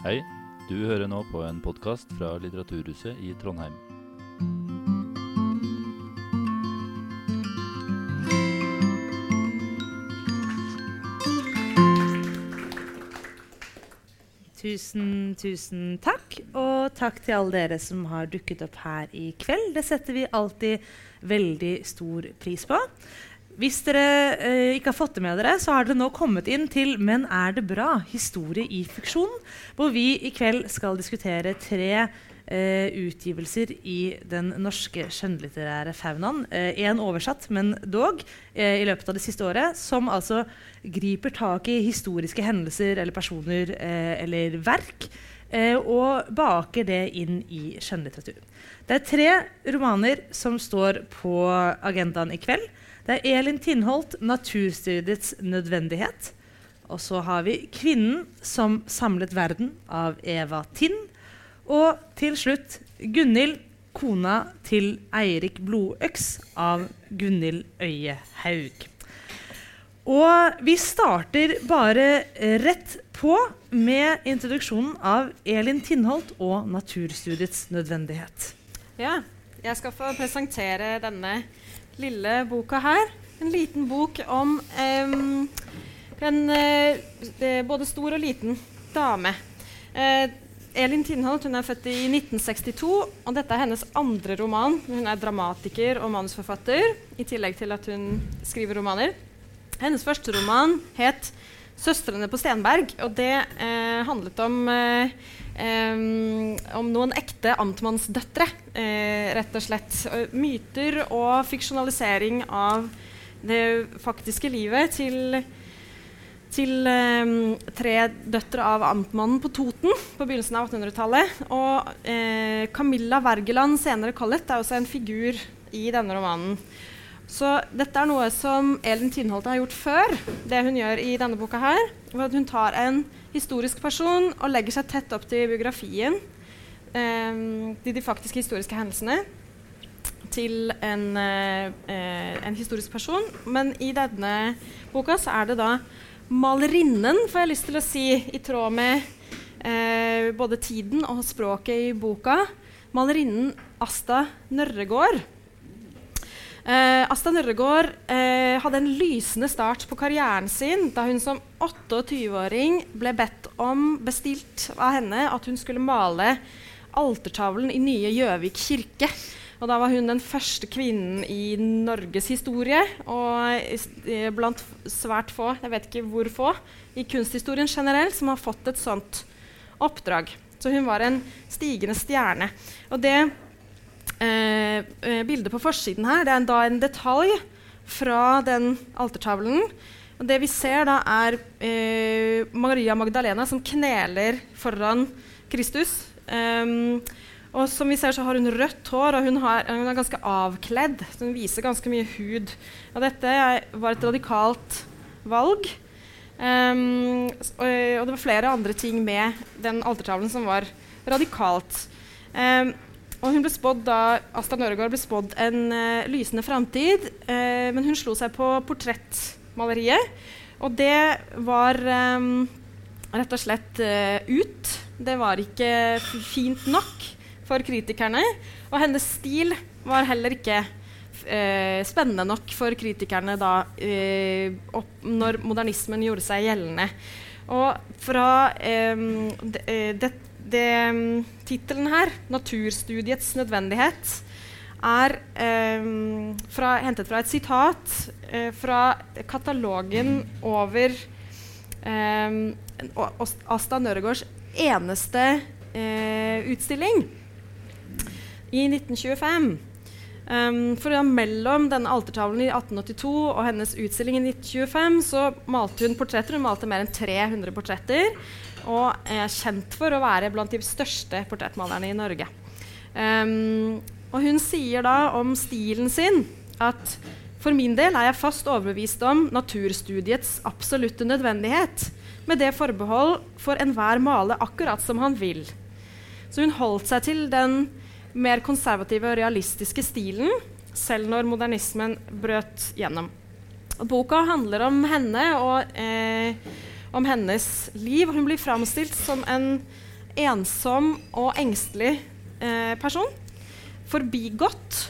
Hei, du hører nå på en podkast fra Litteraturhuset i Trondheim. Tusen, tusen takk. Og takk til alle dere som har dukket opp her i kveld. Det setter vi alltid veldig stor pris på. Hvis dere eh, ikke har fått det med dere, så har dere nå kommet inn til Men er det bra? Historie i fiksjon. Hvor vi i kveld skal diskutere tre eh, utgivelser i den norske skjønnlitterære faunaen. Én eh, oversatt, men dog, eh, i løpet av det siste året. Som altså griper tak i historiske hendelser eller personer eh, eller verk. Eh, og baker det inn i skjønnlitteratur. Det er tre romaner som står på agendaen i kveld. Det er Elin Tinholt, 'Naturstudiets nødvendighet'. Og så har vi 'Kvinnen som samlet verden' av Eva Tind. Og til slutt Gunhild, kona til Eirik Blodøks av Gunhild Øye Haug. Og vi starter bare rett på med introduksjonen av Elin Tinholt og 'Naturstudiets nødvendighet'. Ja, jeg skal få presentere denne lille boka her. En liten bok om eh, en eh, både stor og liten dame. Uh, Elin Tindholt hun er født i 1962, og dette er hennes andre roman. Hun er dramatiker og manusforfatter, i tillegg til at hun skriver romaner. Hennes første roman het 'Søstrene på Stenberg', og det uh, handlet om Um, om noen ekte amtmannsdøtre, uh, rett og slett. myter og fiksjonalisering av det faktiske livet til, til um, tre døtre av amtmannen på Toten på begynnelsen av 1800-tallet. Og uh, Camilla Wergeland, senere Collett, er også en figur i denne romanen. Så dette er noe som Elin Tynholt har gjort før, det hun gjør i denne boka her. Hun tar en historisk person og legger seg tett opp til biografien, eh, til de faktiske historiske hendelsene, til en, eh, en, historisk person. Men i denne boka så er det da malerinnen, får jeg lyst til å si, i tråd med eh, både tiden og språket i boka. Malerinnen Asta Nørregård. Eh, Asta Nørregård eh, hadde en lysende start på karrieren sin da hun som 28-åring ble bedt om, bestilt av henne, at hun skulle male altertavlen i nye Gjøvik kirke. Og da var hun den første kvinnen i Norges historie, og blant svært få, jeg vet ikke hvor få, i kunsthistorien generelt, som har fått et sånt oppdrag. Så hun var en stigende stjerne. Og det Eh, eh, bildet på forsiden her det er da en detalj fra den altertavlen. Og det vi ser, da, er eh, Maria Magdalena som kneler foran Kristus. Um, og som vi ser, så har hun rødt hår, og hun, har, hun er ganske avkledd. Så hun viser ganske mye hud. Og dette var et radikalt valg. Um, og, og, det var flere andre ting med den altertavlen som var radikalt. Um, og hun ble spådd da, Asta Nøregård ble spådd en uh, lysende framtid, uh, men hun slo seg på portrettmaleriet. Og det var um, rett og slett uh, ut. Det var ikke fint nok for kritikerne. Og hennes stil var heller ikke spennende nok for kritikerne da, opp, når modernismen gjorde seg gjeldende. Og fra um, det, det det, um, Tittelen her, 'Naturstudiets nødvendighet', er eh, fra, hentet fra et sitat eh, fra katalogen over eh, Asta Nørregårds eneste uh, utstilling i 1925. Um, for ja, Mellom denne altertavlen i 1882 og hennes utstilling i 1925 så malte hun portretter. Hun malte mer enn 300 portretter og er kjent for å være blant de største portrettmalerne i Norge. Um, og hun sier da om stilen sin at for min del er jeg fast overbevist om naturstudiets absolutte nødvendighet, med det forbehold for enhver male akkurat som han vil. Så hun holdt seg til den mer konservative og realistiske stilen, selv når modernismen brøt gjennom. Og boka handler om henne og eh, om hennes liv. Hun blir framstilt som en ensom og engstelig eh, person. Forbigått.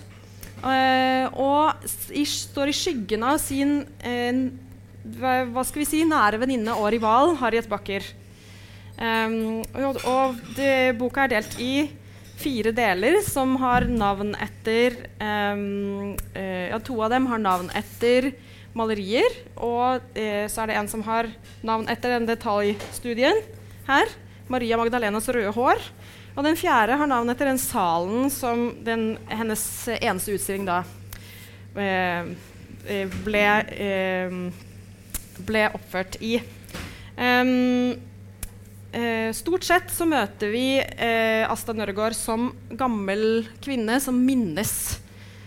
Eh, og i, står i skyggen av sin eh, hva, skal vi si, nære venninne og rival Harriet Backer. Um, og, og det, boka er delt i fire deler som har navn etter um, Ja, to av dem har navn etter malerier. Og eh, så er det en som har navn etter den detaljstudien her. Maria Magdalenas røde hår. Og den fjerde har navn etter den salen som den, hennes eneste utstilling da eh, ble, ble oppført i. Um, Eh, stort sett så møter vi eh, Asta Nørgaard som gammel kvinne som minnes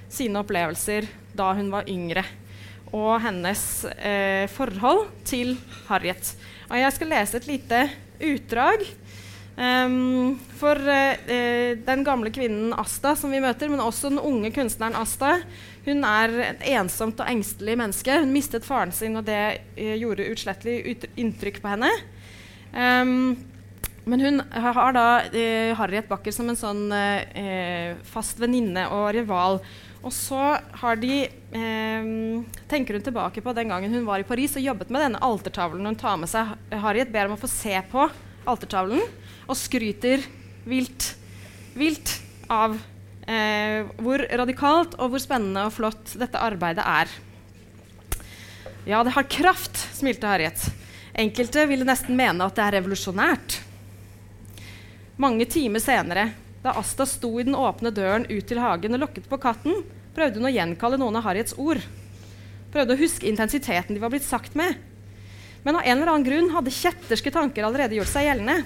sine opplevelser da hun var yngre, og hennes eh, forhold til Harriet. Og jeg skal lese et lite utdrag. Um, for eh, den gamle kvinnen Asta som vi møter, men også den unge kunstneren Asta, hun er et ensomt og engstelig menneske. Hun mistet faren sin, og det eh, gjorde utslettelig inntrykk på henne. Um, men hun har da eh, Harriet Backer som en sånn eh, fast venninne og rival. Og så har de eh, tenker hun tilbake på den gangen hun var i Paris og jobbet med denne altertavlen. Hun tar med seg Harriet, ber om å få se på altertavlen og skryter vilt, vilt av eh, hvor radikalt og hvor spennende og flott dette arbeidet er. Ja, det har kraft, smilte Harriet. Enkelte ville nesten mene at det er revolusjonært. Mange timer senere, da Asta sto i den åpne døren ut til hagen og lokket på katten, prøvde hun å gjenkalle noen av Harriets ord. Prøvde å huske intensiteten de var blitt sagt med. Men av en eller annen grunn hadde kjetterske tanker allerede gjort seg gjeldende.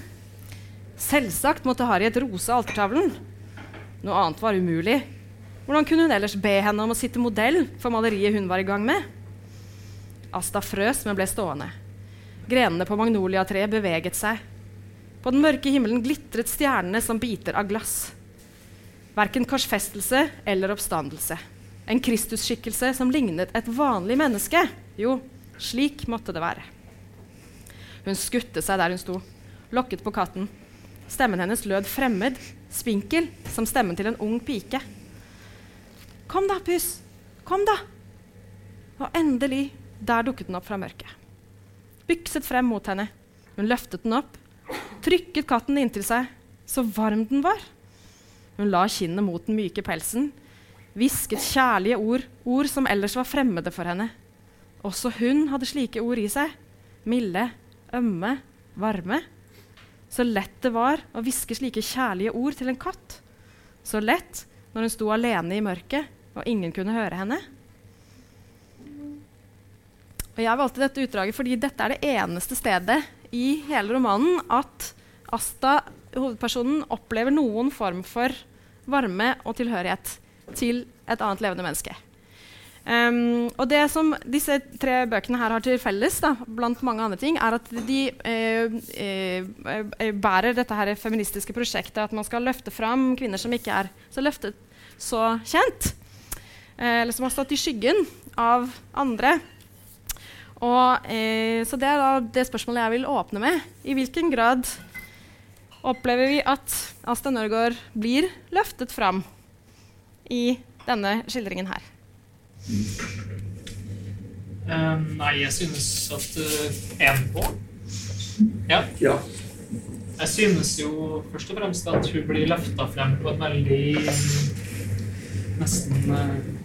Selvsagt måtte Harriet rose altertavlen. Noe annet var umulig. Hvordan kunne hun ellers be henne om å sitte modell for maleriet hun var i gang med? Asta frøs, men ble stående. Grenene på magnoliatreet beveget seg. På den mørke himmelen glitret stjernene som biter av glass. Verken korsfestelse eller oppstandelse. En Kristusskikkelse som lignet et vanlig menneske. Jo, slik måtte det være. Hun skutte seg der hun sto, lokket på katten. Stemmen hennes lød fremmed, spinkel, som stemmen til en ung pike. Kom da, Puss. Kom, da. Og endelig, der dukket den opp fra mørket bykset frem mot henne. Hun løftet den opp, trykket katten inntil seg. Så varm den var. Hun la kinnet mot den myke pelsen, hvisket kjærlige ord, ord som ellers var fremmede for henne. Også hun hadde slike ord i seg. Milde, ømme, varme. Så lett det var å hviske slike kjærlige ord til en katt. Så lett når hun sto alene i mørket og ingen kunne høre henne. Og jeg valgte dette utdraget fordi dette er det eneste stedet i hele romanen at Asta, hovedpersonen, opplever noen form for varme og tilhørighet til et annet levende menneske. Um, og det som disse tre bøkene her har til felles, da, blant mange andre ting, er at de eh, eh, bærer dette her feministiske prosjektet at man skal løfte fram kvinner som ikke er så løftet så kjent, eh, eller som har stått i skyggen av andre. Og, eh, så det er da det spørsmålet jeg vil åpne med. I hvilken grad opplever vi at Asta Nørgaard blir løftet fram i denne skildringen her? Uh, nei, jeg synes at uh, En på? Ja. ja. Jeg synes jo først og fremst at hun blir løfta frem på en veldig nesten uh,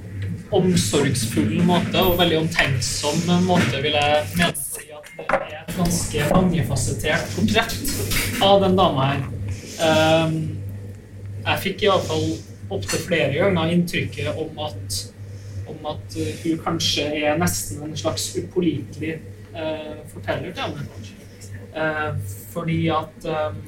omsorgsfull måte og veldig omtenksom måte, vil jeg mene. At det er et ganske mangefasettert portrett av den dama her. Um, jeg fikk iallfall opptil flere ganger inntrykket om at, om at hun kanskje er nesten en slags upålitelig uh, forteller til henne. Uh, fordi at um,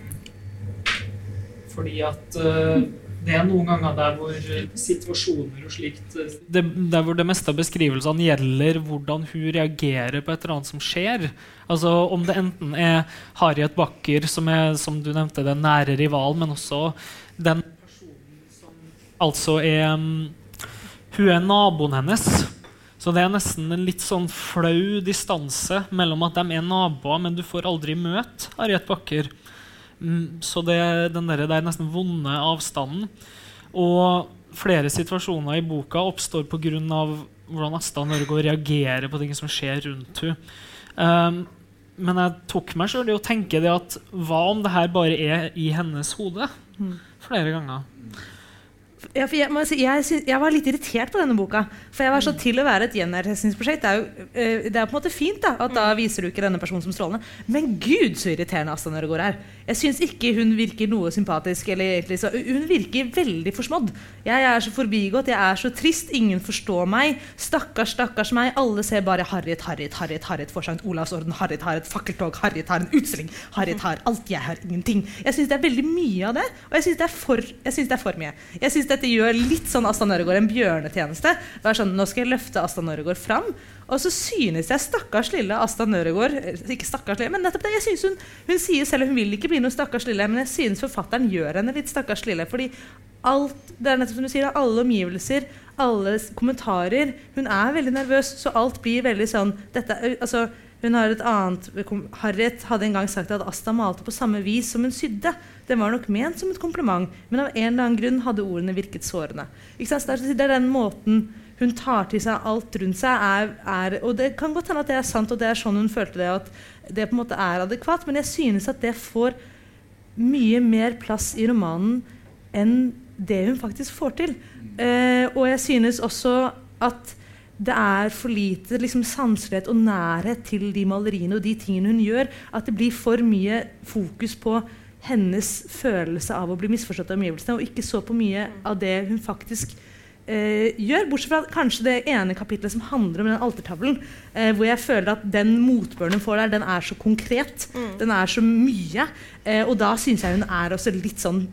Fordi at uh, det er noen ganger der hvor situasjoner og slikt eh, det, Der hvor det meste av beskrivelsene gjelder hvordan hun reagerer på et eller annet som skjer. Altså Om det enten er Harriet Backer, som er som du nevnte, den nære rivalen, men også den personen som altså er um, Hun er naboen hennes. Så det er nesten en litt sånn flau distanse mellom at de er naboer, men du får aldri møte Harriet Backer. Mm, så det, den der, det er nesten vonde avstanden. Og flere situasjoner i boka oppstår pga. hvordan Asta Norge reagerer på ting som skjer rundt henne. Um, men jeg tok meg sjøl i å tenke det at hva om det her bare er i hennes hode? Flere ganger. Ja, jeg, si, jeg, synes, jeg, var litt irritert på denne boka. For jeg var så til å være et gjenerkjennelsesprosjekt. Det, er jo, uh, det er på en måte fint da, at da viser du ikke denne personen som strålende. Men gud, så irriterende Asta Nørgaard er. Jeg syns ikke hun virker noe sympatisk. Så, hun virker veldig forsmådd. Jeg er så forbigått, jeg er så trist. Ingen forstår meg. Stakkars, stakkars meg. Alle ser bare Harriet, Harriet, Harriet, Harriet en Olavsorden, Harriet har et fakkeltog, Harriet har en utstilling, Harriet har alt, jeg har ingenting. Jeg syns det er veldig mye av det, og jeg syns det, det, er for mye. Jeg synes dette gjør litt sånn Asta Nørregård en bjørnetjeneste. Sånn, Nå skal jeg løfte Asta Nørregård fram. Og så synes jeg stakkars lille Asta Nøregård Ikke stakkars lille, men nettopp det. jeg synes hun, hun sier selv hun vil ikke bli noe stakkars lille, men jeg synes forfatteren gjør henne litt stakkars lille. fordi alt, det er nettopp som du sier, alle omgivelser, alle kommentarer Hun er veldig nervøs, så alt blir veldig sånn dette, altså, hun har et annet, Harriet hadde en gang sagt at Asta malte på samme vis som hun sydde. Det var nok ment som et kompliment, men av en eller annen grunn hadde ordene virket sårende. Det er den måten hun tar til seg alt rundt seg. Er, er, og Det kan godt hende at det er sant, og det er sånn hun følte det. at det på en måte er adekvat, Men jeg synes at det får mye mer plass i romanen enn det hun faktisk får til. Eh, og jeg synes også at det er for lite liksom, sanselighet og nærhet til de maleriene og de tingene hun gjør. At det blir for mye fokus på hennes følelse av å bli misforstått av omgivelsene, og ikke så på mye av det hun faktisk eh, gjør. Bortsett fra kanskje det ene kapitlet som handler om den altertavlen. Eh, hvor jeg føler at den motbøren hun får der, den er så konkret. Mm. Den er så mye. Eh, og da syns jeg hun er også litt sånn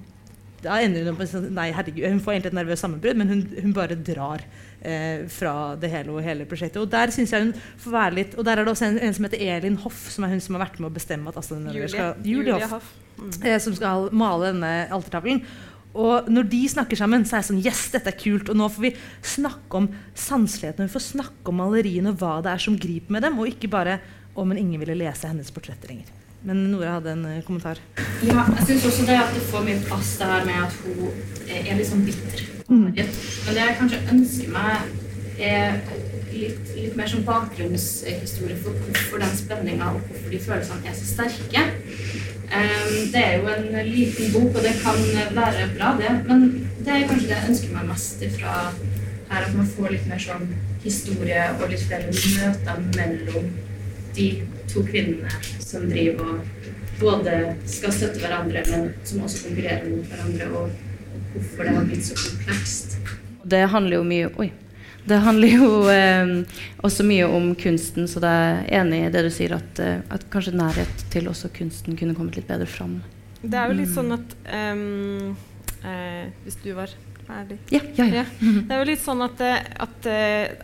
da ender hun på sånn, Nei, herregud, hun får egentlig et nervøst sammenbrudd, men hun, hun bare drar eh, fra det hele og hele prosjektet. Og der synes jeg hun får være litt Og der er det også en, en som heter Elin Hoff, som er hun som har vært med å bestemme at Astrid Julie, skal, Julie, Julie Hoff, Mm. Eh, som skal male denne altertavlen. Og når de snakker sammen, så er jeg sånn Yes, dette er kult. Og nå får vi snakke om sanseligheten, vi får snakke om maleriene og hva det er som griper med dem, og ikke bare om en ingen ville lese hennes portretter lenger. Men Nora hadde en uh, kommentar. Ja, jeg syns også det at det får mye plass det her med at hun er, er litt sånn bitter. Mm. Men det jeg kanskje ønsker meg, er litt, litt mer som bakgrunnshistorie for hvorfor den spenninga og hvorfor de følelsene er så sterke. Um, det er jo en liten bok, og det kan være bra, det. Men det er kanskje det jeg ønsker meg mest ifra her, at man får litt mer sånn historie og litt flere møter mellom de to kvinnene som driver og både skal støtte hverandre, men som også konkurrerer mot hverandre, og hvorfor det har blitt så komplekst. Det handler jo mye Oi. Det handler jo eh, også mye om kunsten, så det er enig i det du sier, at, eh, at, kanskje nærhet til også kunsten kunne kommet litt bedre fram. Det er jo litt sånn at um, eh, Hvis du var ferdig. Ja, ja, ja. Det er jo litt sånn at, eh, at,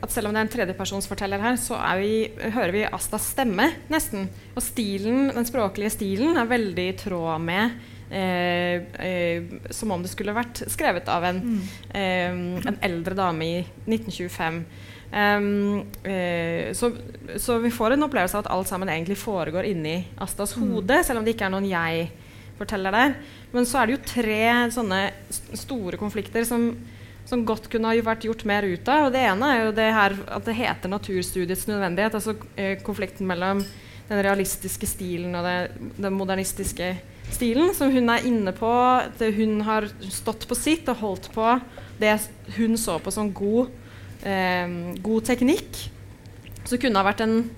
at selv om det er en tredjepersonsforteller her, så vi, hører vi Astas stemme, nesten. Og stilen, den språklige stilen er veldig i tråd med eh, eh, Som om det skulle vært skrevet av en, mm. eh, en eldre dame i 1925. Um, eh, så, så, vi får en opplevelse av at alt sammen egentlig foregår inni Astas mm. hode, selv om det ikke er noen jeg forteller der. Men så er det jo tre sånne store konflikter som, som godt kunne ha vært gjort mer ut av. Og det ene er jo det her at det heter naturstudiets nødvendighet. Altså eh, konflikten mellom den realistiske stilen og det, den modernistiske stilen, som hun er inne på. At hun har stått på sitt og holdt på det hun så på som god, eh, god teknikk. Så kunne ha vært en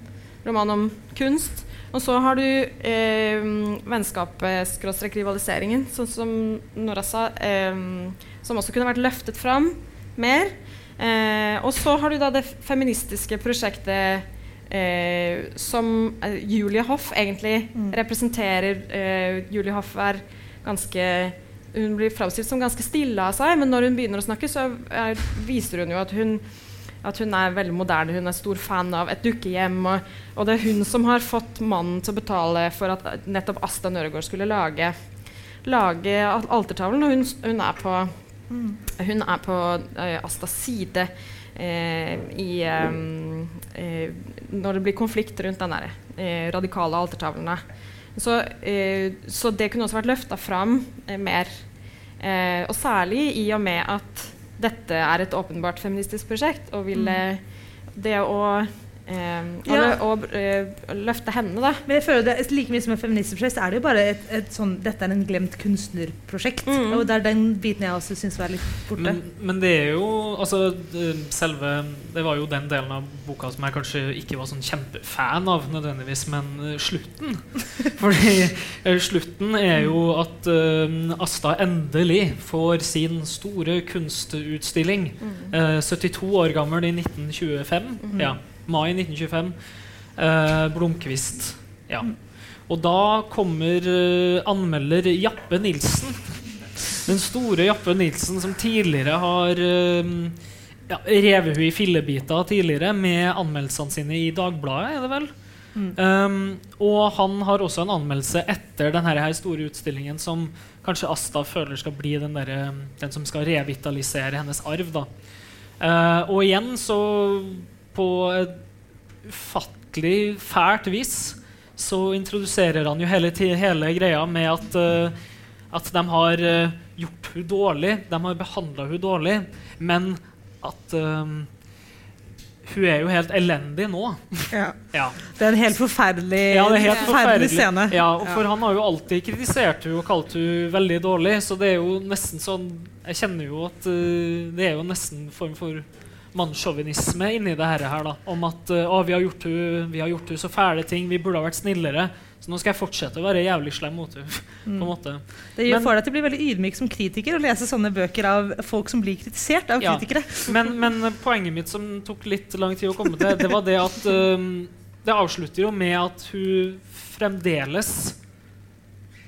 roman om kunst. Og så har du eh, vennskapet-rivaliseringen, sånn som Nora sa, eh, som også kunne vært løftet fram mer. Eh, og så har du da det feministiske prosjektet eh, som eh, Julie Hoff egentlig mm. representerer. Eh, Julie Hoff er ganske Hun blir framstilt som ganske stille av seg, men når hun begynner å snakke, så er, viser hun jo at hun at hun er veldig moderne. Hun er stor fan av et dukkehjem. Og, og, det er hun som har fått mannen til å betale for at nettopp Asta Nøregård skulle lage, lage altertavlen. Og hun, hun er på, mm. hun er på uh, Astas side uh, i um, uh, Når det blir konflikt rundt den eh, radikale altertavlene. Så, eh, så det kunne også vært løfta fram eh, mer. Eh, og særlig i og med at dette er et åpenbart feministisk prosjekt, og ville det å eh, å, Ja. og, og eh, løfte henne, da. Men jeg føler det like mye som et feministprosjekt, er det jo bare et, et sånn Dette er en glemt kunstnerprosjekt. Mm. Og det er den biten jeg også syns var litt borte. Men, men det er jo altså selve Det var jo den delen av boka som jeg kanskje ikke var sånn kjempefan av nødvendigvis, men eh, slutten. Fordi eh, slutten er jo at uh, Asta endelig får sin store kunstutstilling. Eh, 72 år gammel i 1925. Ja, mai 1925. Eh, Blomkvist. Ja. Og da kommer eh, anmelder Jappe Nilsen. Den store Jappe Nilsen som tidligere har eh, ja, revet henne i fillebiter tidligere med anmeldelsene sine i Dagbladet, er det vel? Um, og han har også en anmeldelse etter denne her store utstillingen som kanskje Asta føler skal bli den, der, den som skal revitalisere hennes arv. Da. Uh, og igjen så på et ufattelig fælt vis så introduserer han jo hele, hele greia med at, uh, at de har uh, gjort hun dårlig, de har behandla hun dårlig, men at eh, hun er jo helt elendig nå. Ja. Ja. Det er en helt forferdelig, Ja, det helt forferdelig scene. Ja, for han har jo alltid kritisert hun og kalt hun veldig dårlig, så det er jo nesten sånn Jeg kjenner jo at uh, det er jo nesten en form for mannssjåvinisme inni det her, her da, om at eh, å, vi har gjort henne vi har gjort så fæle ting, vi burde ha vært snillere, så nå skal jeg fortsette å være jævlig slem mot henne. måte. Det gjør Men- for deg til å bli veldig ydmyk som kritiker å lese sånne bøker av folk som blir kritisert av Ja. kritikere. Men, men poenget mitt som tok litt lang tid å komme til, det var det at um, Det avslutter jo med at hun fremdeles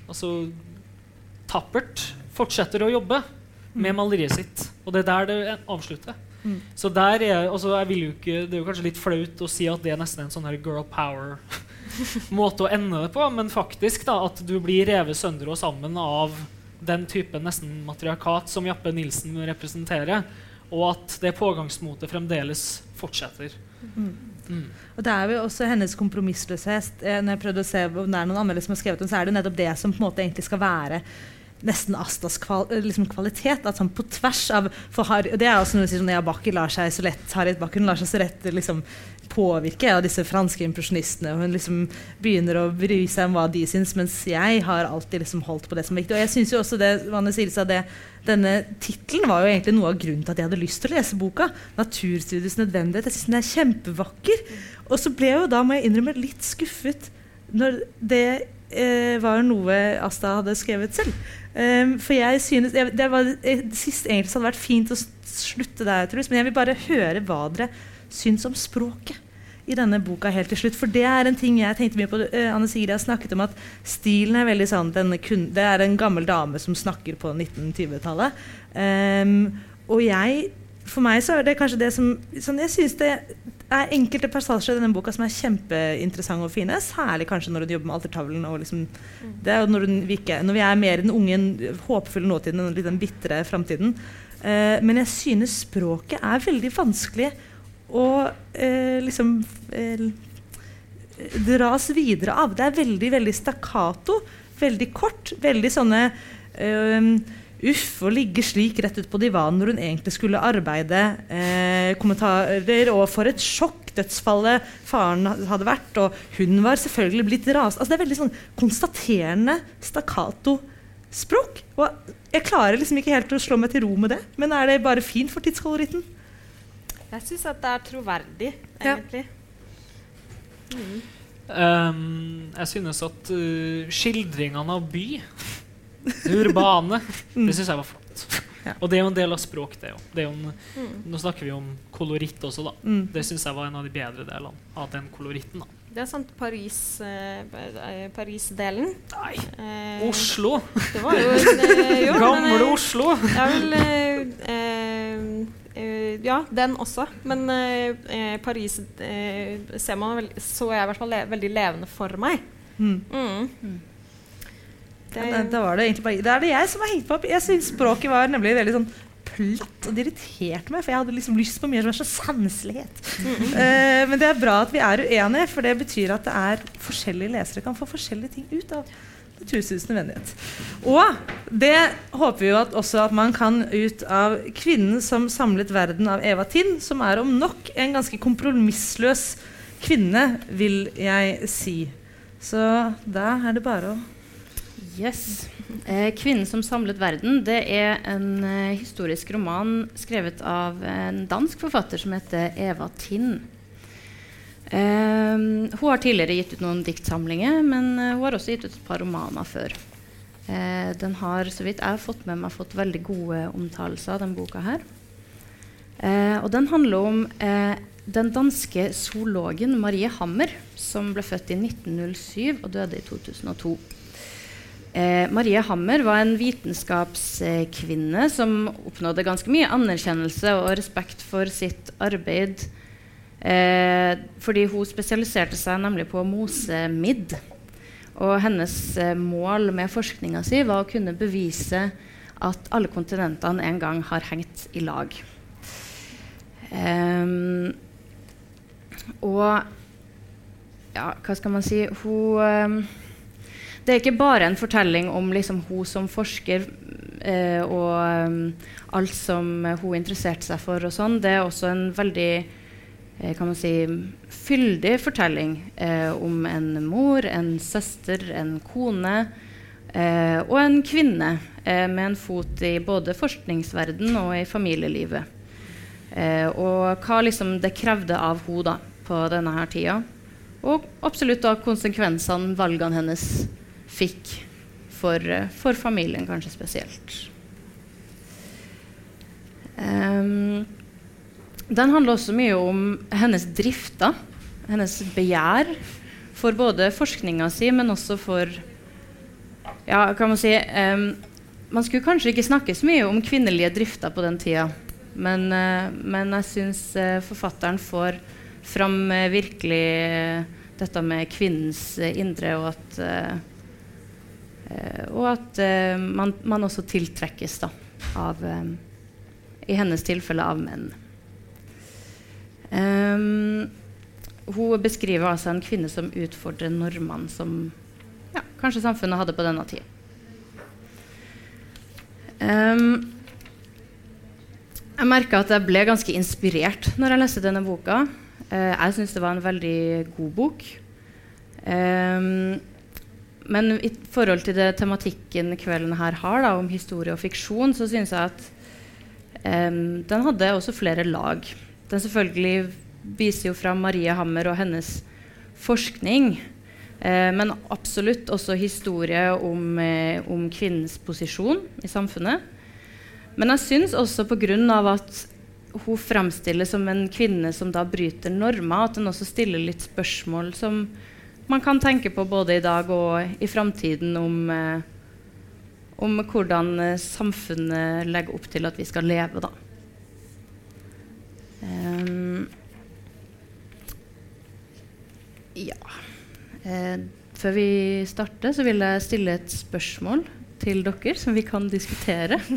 Altså tappert fortsetter å jobbe med maleriet sitt. Og det er der det avslutter. Mm. Så der er altså jeg vil jo ikke, Det er jo kanskje litt flaut å si at det er nesten en sånn her girl power-måte å ende det på, men faktisk da at du blir revet sønder og sammen av den type nesten matriarkat som Jappe Nilsen representerer, og at det pågangsmotet fremdeles fortsetter. Mm. Og det er jo også hennes kompromissløshet. Eh, Når jeg prøvde å se om det er noen anmeldelser som har skrevet den, så er det nettopp det som på en måte egentlig skal være nesten Astas kval eh, liksom kvalitet. At sånn på tvers av for Har, Det er også noe som Nea Bakke ja, Bakker lar seg så lett Harriet Bakken lar seg så lett liksom, påvirke av disse franske impresjonistene. Hun liksom begynner å bry seg om hva de syns, mens jeg har alltid liksom holdt på det som er viktig. Og jeg synes jo også det, Vanne Siri sa det, Denne tittelen var jo egentlig noe av grunnen til at jeg hadde lyst til å lese boka. 'Naturstudiets nødvendighet'. Jeg syns den er kjempevakker. Og så ble jeg jo da, må jeg innrømme, litt skuffet når det eh, var noe Asta hadde skrevet selv. Um, for jeg synes jeg, Det var eh, sist egentlig hadde vært fint å slutte der, Truls, men jeg vil bare høre hva dere syns om språket i denne boka helt til slutt. For det er en ting jeg tenkte mye på. Uh, Anne Sigrid har snakket om at stilen er veldig sånn Det er en gammel dame som snakker på 1920-tallet. Um, og jeg For meg så er det kanskje det som sånn, Jeg syns det er enkelte passasjer i denne boka som er kjempeinteressante og fine. Særlig kanskje når hun jobber med altertavlen. Liksom, det er jo når, vi ikke, når vi er mer i den unge, håpefulle nåtiden enn den bitre framtiden. Eh, men jeg synes språket er veldig vanskelig å eh, liksom eh, dras videre av. Det er veldig, veldig stakkato. Veldig kort. Veldig sånne eh, Uff, å ligge slik rett ut på divanen når hun egentlig skulle arbeide. Eh, kommentarer og for et sjokk dødsfallet faren hadde vært. Og hun var selvfølgelig blitt ras... Altså, det er veldig sånn konstaterende stakkato-språk. Og jeg klarer liksom ikke helt å slå meg til ro med det. Men er det bare fint for tidskoloritten? Jeg syns at det er troverdig, Ja. egentlig. Um, jeg synes at uh, skildringene av by, urbane, det syns jeg var flott. Ja. Og det er jo en del av språk, det òg. Mm. nå snakker vi om koloritt også, da. Mm. Det syns jeg var en av de bedre delene av den koloritten. da. Det er sant Paris, eh, eh, Paris-delen. Nei, Eh, Oslo! Det var jo eh, jo, men, Gamle eh, Oslo! Jeg vil eh, eh, eh, Ja, den også. Men eh, eh, Paris eh, ser man vel, så jeg i hvert fall le veldig levende for meg. Mm. Mm. Det, Ja, det, var det bare, det er det jeg som har hengt meg opp. Jeg syns språket var nemlig veldig sånn platt, og det irriterte meg, for jeg hadde liksom lyst på mye som er så sanselighet. Eh, men det er bra at vi er uenige, for det betyr at det er forskjellige lesere kan få forskjellige ting ut av Naturhusets nødvendighet. Og det håper vi jo at også at man kan ut av 'Kvinnen som samlet verden' av Eva Tind, som er om nok en ganske kompromissløs kvinne, vil jeg si. Så da er det bare å Yes. Eh, 'Kvinnen som samlet verden' det er en eh, historisk roman skrevet av en dansk forfatter som heter Eva Tind. Eh, hun har tidligere gitt ut noen diktsamlinger, men eh, hun har også gitt ut et par romaner før. Eh, den har, så vidt jeg har fått med meg, fått veldig gode omtalelser denne boka her. Eh, og den handler om den danske zoologen Marie Hammer, som ble født i 1907 og døde i 2002. Eh, Marie Hammer var en vitenskapskvinne som oppnådde ganske mye anerkjennelse og respekt for sitt arbeid. Eh, fordi hun spesialiserte seg nemlig på mosemidd. Og hennes eh, mål med forskninga si var å kunne bevise at alle kontinentene en gang har hengt i lag. Ehm, og ja, hva skal man si Hun ehm, Det er ikke bare en fortelling om liksom, hun som forsker eh, og um, alt som hun interesserte seg for og sånn. Det er også en veldig eh, kan man si, fyldig fortelling eh, om en mor, en søster, en kone eh, og en kvinne eh, med en fot i både forskningsverden og i familielivet. Og hva liksom det krevde av henne på denne her tida. Og absolutt da konsekvensene valgene hennes fikk for, eh, for familien, kanskje spesielt. Um, den handler også mye om hennes drifter, hennes begjær for både forskninga si, men også for Ja, kan man si um, Man skulle kanskje ikke snakke så mye om kvinnelige drifter på den tida, men, uh, men jeg syns uh, forfatteren får fram uh, virkelig dette med kvinnens indre, og at og at eh, man, man også tiltrekkes da, av eh, I hennes tilfelle av menn. Um, hun beskriver altså en kvinne som utfordrer normene som ja, kanskje samfunnet hadde på denne tida. Um, jeg merka at jeg ble ganske inspirert når jeg leste denne boka. Uh, jeg syns det var en veldig god bok. Ehm, men i forhold til det tematikken kvelden her har, da, om historie og fiksjon, så syns jeg at um, den hadde også flere lag. Den selvfølgelig viser jo fram Marie Hammer og hennes forskning. Uh, men absolutt også historie om, uh, om kvinnens posisjon i samfunnet. Men jeg syns også pga. at hun fremstilles som en kvinne som da bryter normer, at hun også stiller litt spørsmål som man kan tenke på både i dag og i framtiden om, eh, om hvordan eh, samfunnet legger opp til at vi skal leve, da. Um, ja Eh, Før vi starter, så vil jeg stille et spørsmål til dere som vi kan diskutere.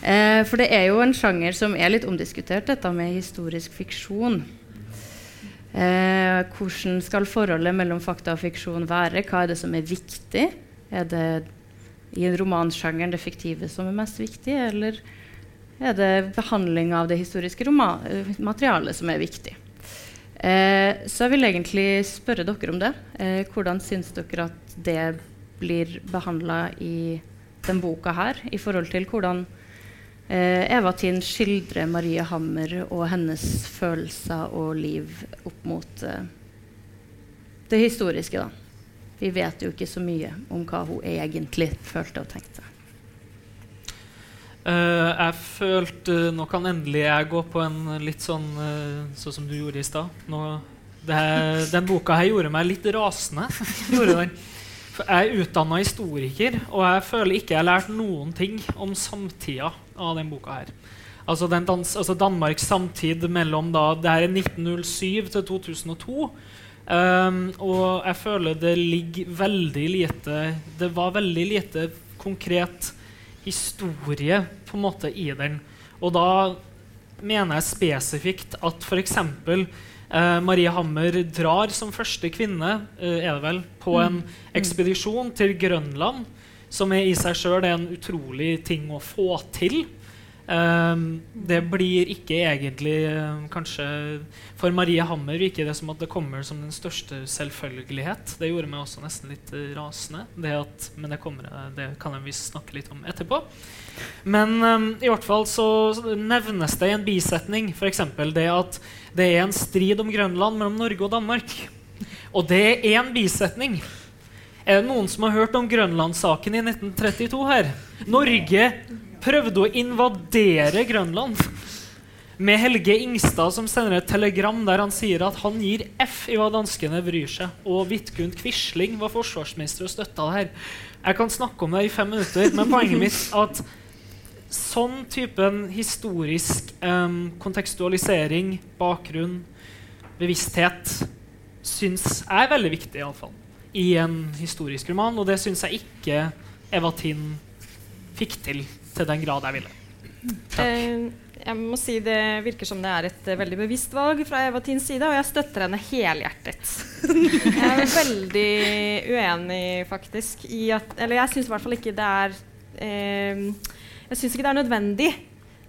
Eh, for det er jo en sjanger som er litt omdiskutert, dette med historisk fiksjon. Eh, hvordan skal forholdet mellom fakta og fiksjon være? Hva er det som er viktig? Er det i romansjangeren det fiktive som er mest viktig, eller er det behandling av det historiske eh, materialet som er viktig? Eh, så jeg vil egentlig spørre dere om det. Eh, hvordan syns dere at det blir behandla i den boka her, i forhold til hvordan Eva Tinn skildrer Marie Hammer og hennes følelser og liv opp mot eh, det historiske, da. Vi vet jo ikke så mye om hva hun egentlig følte og tenkte. Uh, jeg følte Nå kan endelig jeg gå på en litt sånn uh, Sånn som du gjorde i stad. Den boka her gjorde meg litt rasende. gjorde den. Jeg er utdanna historiker, og jeg føler ikke jeg har lært noen ting om samtida av den boka her. Altså, den dans, altså Danmarks samtid mellom da, det her er 1907 til 2002. Um, og jeg føler det ligger veldig lite Det var veldig lite konkret historie på en måte i den. Og da mener jeg spesifikt at f.eks. Eh, Marie Hammer drar som første kvinne eh, er det vel, på en ekspedisjon til Grønland, som er i seg sjøl en utrolig ting å få til. Um, det blir ikke egentlig um, kanskje For Marie Hammer virker det som at det kommer som den største selvfølgelighet. Det gjorde meg også nesten litt uh, rasende. Det at, men det, kommer, det kan jeg visst snakke litt om etterpå. Men um, i hvert fall så, nevnes det i en bisetning f.eks. det at det er en strid om Grønland mellom Norge og Danmark. Og det er én bisetning. Er det noen som har hørt om Grønlandssaken i 1932 her? Norge prøvde å invadere Grønland med Helge Ingstad som sender et telegram der han sier at han gir F i hva danskene bryr seg. Og Vidkun Quisling var forsvarsminister og støtta det her. Jeg kan snakke om det i fem minutter, men poenget mitt er at sånn typen historisk um, kontekstualisering, bakgrunn, bevissthet syns jeg er veldig viktig, iallfall. I en historisk roman, og det syns jeg ikke Eva Tind fikk til til den grad jeg ville. Takk. jeg må si Det virker som det er et uh, veldig bevisst valg fra Eva Tins side, og jeg støtter henne helhjertet. jeg er veldig uenig, faktisk, i at Eller jeg syns i hvert fall ikke det er eh, Jeg syns ikke det er nødvendig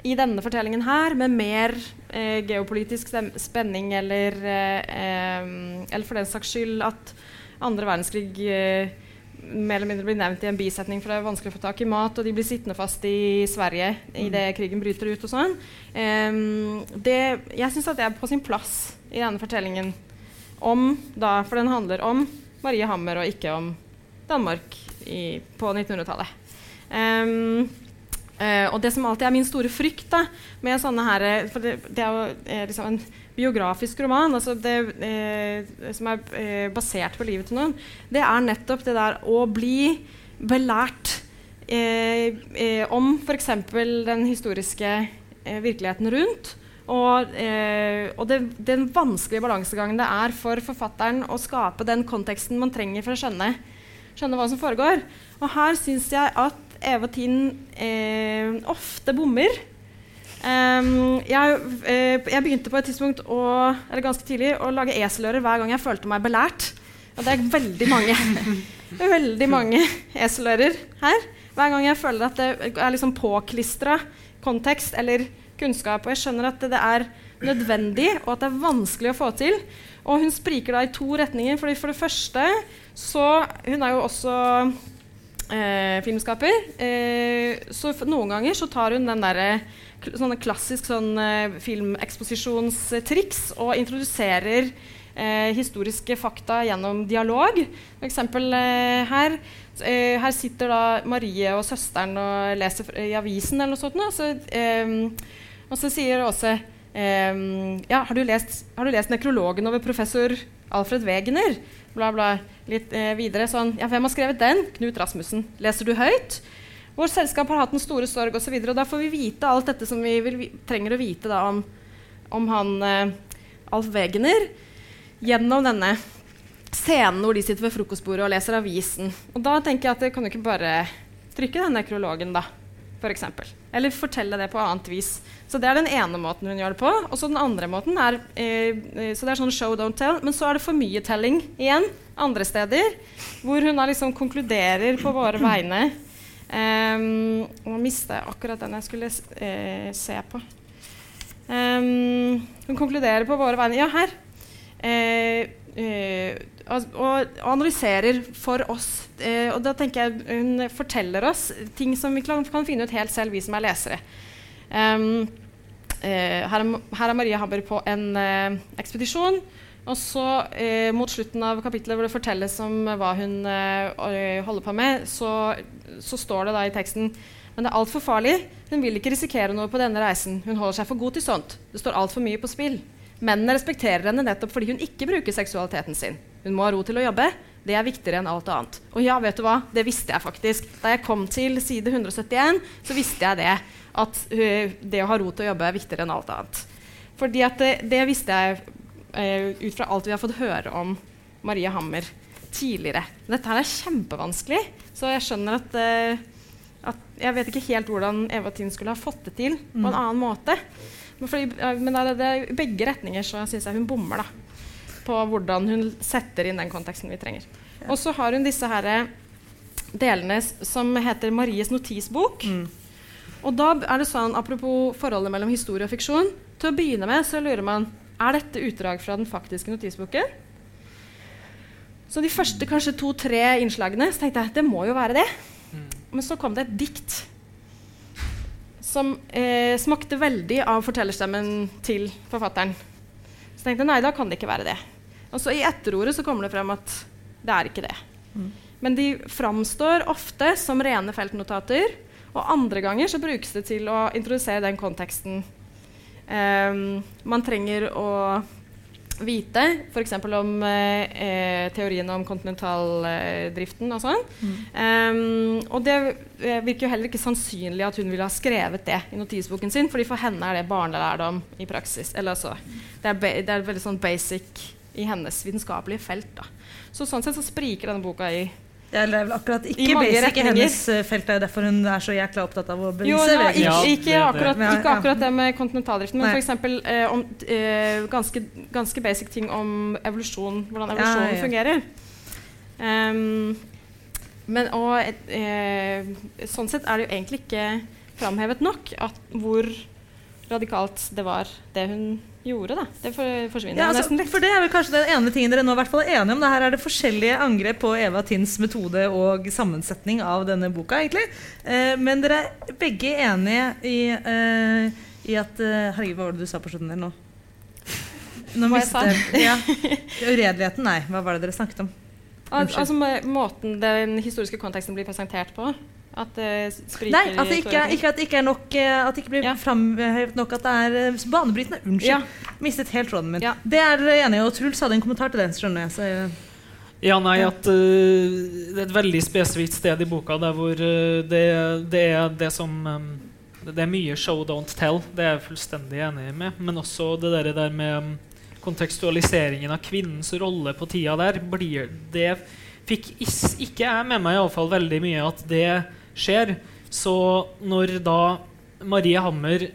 i denne fortellingen her med mer eh, geopolitisk spenning eller eh, Eller for den saks skyld at andre verdenskrig eh, mer eller mindre blir nevnt i en bisetning, for det er vanskelig å få tak i mat, og de blir sittende fast i Sverige idet mm. krigen bryter ut og sånn. Um, det, jeg syns at det er på sin plass i denne fortellingen om da, For den handler om Marie Hammer og ikke om Danmark i, på 1900-tallet. Um, uh, eh, og det som alltid er min store frykt da, med sånne her For det, det er jo er liksom en biografisk roman, altså det, eh, som er eh, basert på livet til noen, det er nettopp det der å bli belært eh, eh, om f.eks. den historiske eh, virkeligheten rundt. Og, eh, og det, den vanskelige balansegangen det er for forfatteren å skape den konteksten man trenger for å skjønne, skjønne hva som foregår. Og her syns jeg at Eva Tind ofte bommer. Um, jeg, eh, jeg, begynte på et tidspunkt å, eller ganske tidlig å lage eselører hver gang jeg følte meg belært. Og det er veldig mange veldig mange eselører her. Hver gang jeg føler at det er liksom påklistra kontekst eller kunnskap. Og jeg skjønner at det, det er nødvendig, og at det er vanskelig å få til. Og hun spriker da i to retninger. Fordi for det første så Hun er jo også eh, filmskaper. Eh, så noen ganger så tar hun den derre sånne klassisk sånn, uh, filmeksposisjonstriks og introduserer Eh, historiske fakta gjennom dialog. For eksempel eh, her. her sitter da Marie og søsteren og leser i avisen eller noe sånt. Og så, um, og så sier Åse um, ja, har, du lest, har du lest nekrologen over professor Alfred Wegener? Bla, bla. Litt videre sånn Ja, hvem har skrevet den? Knut Rasmussen. Leser du høyt? Vårt selskap har hatt en store sorg osv. Og, så og da får vi vite alt dette som vi vil, trenger å vite da, om, om, han eh, Alf Wegener gjennom denne scenen hvor de sitter ved frokostbordet og leser avisen. Og da tenker jeg at jeg kan jo ikke bare trykke den nekrologen, da. For eksempel. Eller fortelle det på annet vis. Så det er den ene måten hun gjør det på. Og så den andre måten er eh, eh, Så det er sånn show, don't tell. Men så er det for mye telling igjen andre steder. Hvor hun da liksom konkluderer på våre vegne Um, nå mista jeg akkurat den jeg skulle eh, se på. Um, hun konkluderer på våre vegne Ja, her. Eh, eh, og, analyserer for oss. Eh, og da tenker jeg hun forteller oss ting som vi kan, kan finne ut helt selv, vi som er lesere. Um, her, er, Maria Haber på en eh, ekspedisjon. Og så eh, mot slutten av kapitlet hvor det fortelles om hva hun eh, holder på med, så, så, står det da i teksten men det er altfor farlig. Hun vil ikke risikere noe på denne reisen. Hun holder seg for god til sånt. Det står altfor mye på spill. Mennene respekterer henne nettopp fordi hun ikke bruker seksualiteten sin. Hun må ha ro til å jobbe. Det er viktigere enn alt annet. Og ja, vet du hva? Det visste jeg faktisk. Da jeg kom til side 171, så visste jeg det. At uh, det å ha ro til å jobbe er viktigere enn alt annet. Fordi at det, det visste jeg uh, ut fra alt vi har fått høre om Marie Hammer tidligere. Dette her er kjempevanskelig, så jeg skjønner at uh, at Jeg vet ikke helt hvordan Eva Tind skulle ha fått det til på Mm. en annen måte. Men, fordi, eh, men det er det, i begge retninger så syns jeg hun bommer da, på hvordan hun setter inn den konteksten vi trenger. Og så har hun disse her eh, delene som heter Maries notisbok. Mm. Og da er det sånn, apropos forholdet mellom historie og fiksjon, til å begynne med så lurer man er dette utdrag fra den faktiske notisboken. Så de første kanskje to-tre innslagene så tenkte jeg det må jo være det. Men så kom det et dikt som eh, smakte veldig av fortellerstemmen til forfatteren. Så tenkte jeg nei, da kan det ikke være det. Og så i etterordet så kommer det frem at det er ikke det. Men de framstår ofte som rene feltnotater, og andre ganger så brukes det til å introdusere den konteksten ehm, man trenger å vite, f.eks. om eh, eh, teorien om kontinentaldriften og sånn. Ehm, og det eh, virker jo heller ikke sannsynlig at hun ville ha skrevet det i notisboken sin, fordi for henne er det barnelærdom i praksis. Eller altså, det, er det er veldig sånn basic i hennes vitenskapelige felt. Da. Så sånn sett så spriker denne boka i Ja, lever er akkurat ikke basic i hennes eh, felt. Det er derfor hun er så jækla opptatt av å Jo, bevise. ja, vil ikke, ikke, akkurat, ikke akkurat det med kontinentaldriften, men f.eks. Eh, om eh, ganske, ganske basic ting om evolusjon, hvordan evolusjonen Ja, ja. fungerer. Um, men og, eh, sånn sett er det jo egentlig ikke framhevet nok at hvor radikalt det var, det hun gjorde. Da. Det for, forsvinner Ja, altså, nesten litt. for det er vel kanskje den ene tingen dere nå i hvert fall er enige om. Det her er det forskjellige angrep på Eva Tinds metode og sammensetning av denne boka, egentlig. Eh, men dere er begge enige i, eh, i at eh, Herregud, hva var det du sa på slutten der nå? Nå Hva jeg ja. Uredeligheten, nei. Hva var det dere snakket om? Unnskyld. altså måten den historiske konteksten blir presentert på. At det spriker Nei, at det ikke, ikke, at det ikke er nok eh, At det ikke blir Ja. framhevet nok at det er eh, banebrytende. Unnskyld. Ja. Mistet helt tråden min. Ja. Det er dere enige i, og Truls hadde en kommentar til det. skjønner jeg. Så, eh, Ja, nei, at uh, det er et veldig spesifikt sted i boka der hvor uh, det, det er det som um, Det er mye show, don't tell. Det er jeg fullstendig enig med. Men også det der, der med um, kontekstualiseringen av kvinnens rolle på tida der. Blir, det fikk is, ikke jeg med meg i alle fall veldig mye at det skjer. Så når da Marie Hammer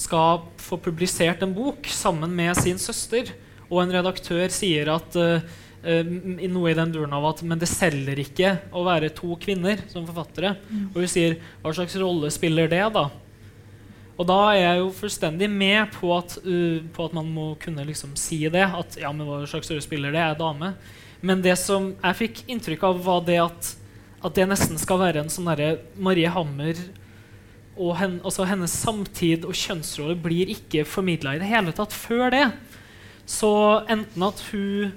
skal få publisert en bok sammen med sin søster, og en redaktør sier at uh, um, i noe i den duren av at Men det selger ikke å være to kvinner som forfattere. Og hun sier hva slags rolle spiller det, da? Og da er jeg jo fullstendig med på at, uh, på at man må kunne liksom si det. At ja, men hva slags rolle spiller det? Jeg er dame. Men det som jeg fikk inntrykk av, var det at, at det nesten skal være en sånn derre Marie Hammer og hen, altså hennes samtid og kjønnsrolle blir ikke formidla i det hele tatt før det. Så enten at hun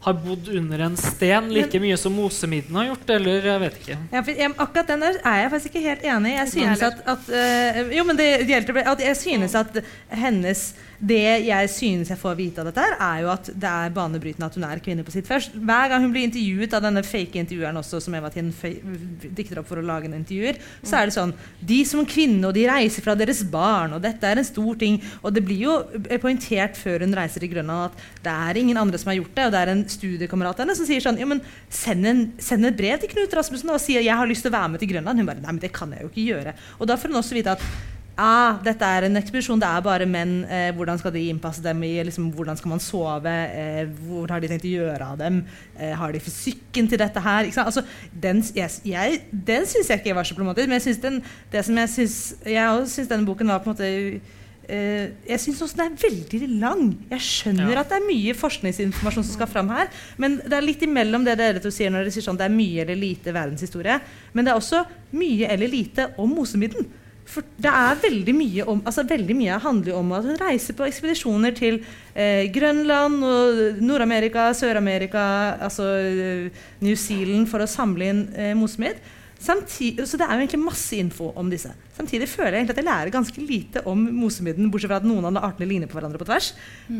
har bodd under en sten like mye som Mosemidden har gjort, eller jeg vet ikke. Ja, jeg, akkurat den der er jeg faktisk ikke helt enig i. Jeg synes at, at øh, Jo, men det gjelder at jeg synes at hennes Det jeg synes jeg får vite av dette, er jo at det er banebrytende at hun er kvinne på sitt først. Hver gang hun blir intervjuet av denne fake intervjueren også, som Eva Tien dikter opp for å lage en intervjuer, så er det sånn De som kvinne, og de reiser fra deres barn, og dette er en stor ting. Og det blir jo poengtert før hun reiser til Grønland at det er ingen andre som har gjort det, og det er en studiekamerat av henne som sier sånn Ja, men send, en, send et brev til Knut Rasmussen og si at jeg har lyst til å være med til Grønland. Hun bare Nei, men det kan jeg jo ikke gjøre. Og da får hun også vite at ah, dette er en ekspedisjon, det er bare menn. Eh, hvordan skal de innpasse dem i liksom, Hvordan skal man sove? Eh, hvor har de tenkt å gjøre av dem? Eh, har de fysikken til dette her? Altså, den yes, jeg, den syns jeg ikke var så problematisk, men jeg synes den, det som jeg syns Jeg syns denne boken var på en måte eh, jeg syns også den er veldig lang. Jeg skjønner Ja. at det er mye forskningsinformasjon som skal fram her, men det er litt imellom det dere to sier når dere sier sånn det er mye eller lite verdenshistorie. Men det er også mye eller lite om Mosemidden. For det er veldig mye om altså veldig mye handler om at hun reiser på ekspedisjoner til eh, Grønland og Nord-Amerika, Sør-Amerika, altså eh, New Zealand for å samle inn eh, Mosemid. Samtidig, så det er jo egentlig masse info om disse. Samtidig føler jeg egentlig at jeg lærer ganske lite om mosemidden, bortsett fra at noen av artene ligner på hverandre på tvers.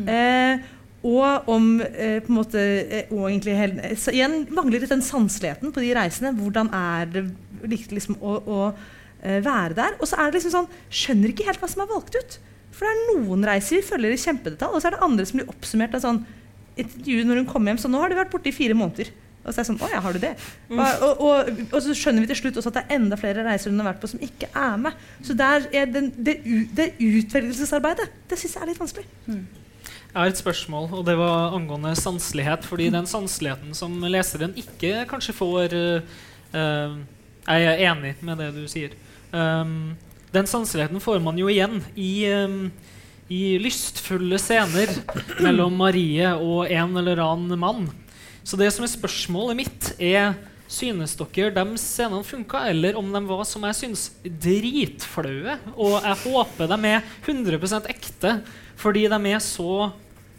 Eh, og om eh, på en måte eh, og egentlig hel, så Igjen mangler litt den sanseligheten på de reisene. Hvordan er det liksom, å, å være der? Og så er det liksom sånn Skjønner ikke helt hva som er valgt ut. For det er noen reiser vi følger i kjempedetalj, og så er det andre som blir oppsummert av sånn et intervju når hun kommer hjem. Så nå har du vært borte i fire måneder. Og så er det sånn, å ja, har du det? Og, og, og, og så skjønner vi til slutt også at det er enda flere reiser hun har vært på som ikke er med. Så der er den, det, det utvelgelsesarbeidet, det syns jeg er litt vanskelig. Jeg har et spørsmål, og det var angående sanselighet. Fordi den sanseligheten som leseren ikke kanskje får uh, eh, Jeg er enig med det du sier. Um, den sanseligheten får man jo igjen i, um, i lystfulle scener mellom Marie og en eller annen mann. Så det som er spørsmålet mitt, er Synes dere de scenene funka, eller om de var som jeg syns dritflaue? Og jeg håper de er 100% ekte, fordi de er så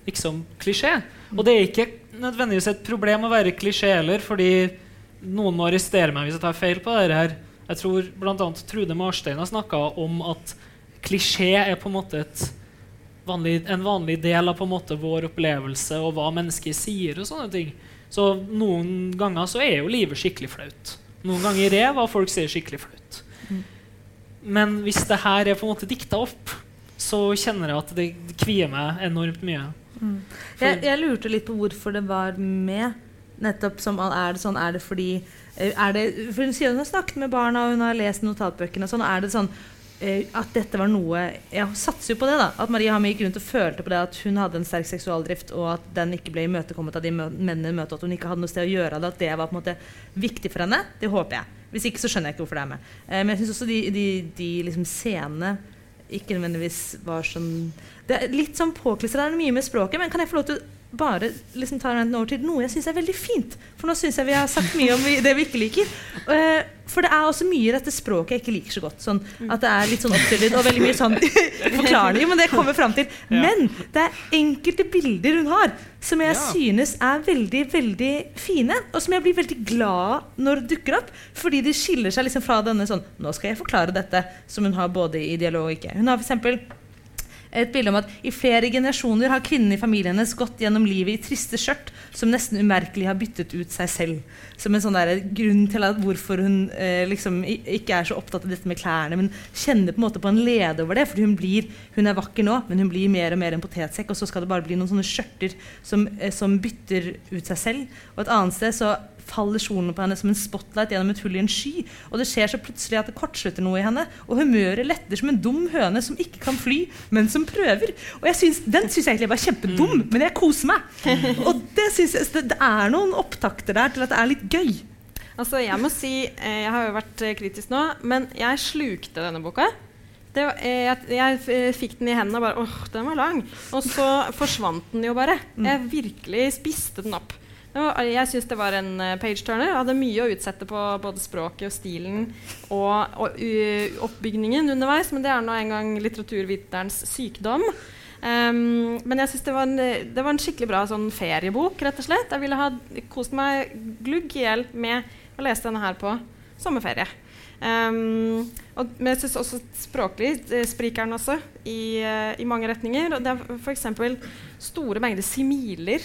liksom klisjé. Og det er ikke nødvendigvis et problem å være klisjé heller, fordi noen må arrestere meg hvis jeg tar feil på dette her. Jeg tror bl.a. Trude Marstein har snakka om at klisjé er på en måte vanlig, en vanlig del av på en måte vår opplevelse og hva mennesker sier. og sånne ting. Så noen ganger så er jo livet skikkelig flaut. Noen ganger er hva folk sier, skikkelig flaut. Men hvis det her er på en måte dikta opp, så kjenner jeg at det kvier meg enormt mye. Jeg, jeg lurte litt på hvorfor det var med. Nettopp som Er det sånn, er det fordi det, For Hun sier hun har snakket med barna og hun har lest notatbøkene. Sånn, er det sånn eh, at dette var noe Jeg satser jo på det. da At Marie Hammer gikk rundt og følte på det at hun hadde en sterk seksualdrift, og at den ikke ble imøtekommet av de mennene hun møtte, at hun ikke hadde noe sted å gjøre det. At det var på en måte viktig for henne. Det håper jeg. Hvis ikke så skjønner jeg ikke hvorfor det er med. Eh, men jeg syns også de, de, de liksom scenene ikke nødvendigvis var sånn Det er litt sånn påklistra. Det er mye med språket, men kan jeg få lov til bare liksom tar den over til noe jeg syns er veldig fint? For nå syns jeg vi har sagt mye om det vi ikke liker. Eh, for det er også mye i dette språket jeg ikke liker så godt. Sånn at det er litt sånn oppstyllet og veldig mye sånn forklarlig, men det kommer fram til. Men det er enkelte bilder hun har som jeg Ja. synes er veldig, veldig fine. Og som jeg blir veldig glad når det dukker opp. Fordi de skiller seg liksom fra denne sånn Nå skal jeg forklare dette, som hun har både i dialog og ikke. Hun har for eksempel et bilde om at i flere generasjoner har kvinnene i familien hennes gått gjennom livet i triste skjørt som nesten umerkelig har byttet ut seg selv. Som en sånn grunn til at hvorfor hun eh, liksom ikke er så opptatt av dette med klærne, men kjenner på en måte på en lede over det. For hun, hun er vakker nå, men hun blir mer og mer en potetsekk. Og så skal det bare bli noen sånne skjørter som, eh, som bytter ut seg selv. Og et annet sted så faller kjolen på henne som en spotlight gjennom et hull i en sky. Og det skjer så plutselig at det kortslutter noe i henne. Og humøret letter som en dum høne som ikke kan fly, men som prøver. Og synes, Den syns jeg egentlig var kjempedum, men jeg koser meg. Og det, jeg, det, er noen opptakter der til at det er litt gøy. Altså, jeg må si, eh, jeg har jo vært eh, kritisk nå, men jeg slukte denne boka. Det var, eh, jeg, jeg fikk den i hendene og bare åh, den var lang. Og så forsvant den jo bare. Jeg virkelig spiste den opp. Var, jeg syns det var en eh, page-turner. Jeg hadde mye å utsette på både språket og stilen og, og oppbygningen underveis, men det er nå engang litteraturviterens sykdom. Um, men jeg synes det, var en, det var en skikkelig bra sånn feriebok. rett og slett. Jeg ville ha kost meg glugg i hjel med å lese denne her på sommerferie. Um, og, men jeg syns også språklig eh, spriker den også i, uh, i mange retninger. Og det er f.eks. store mengder similer.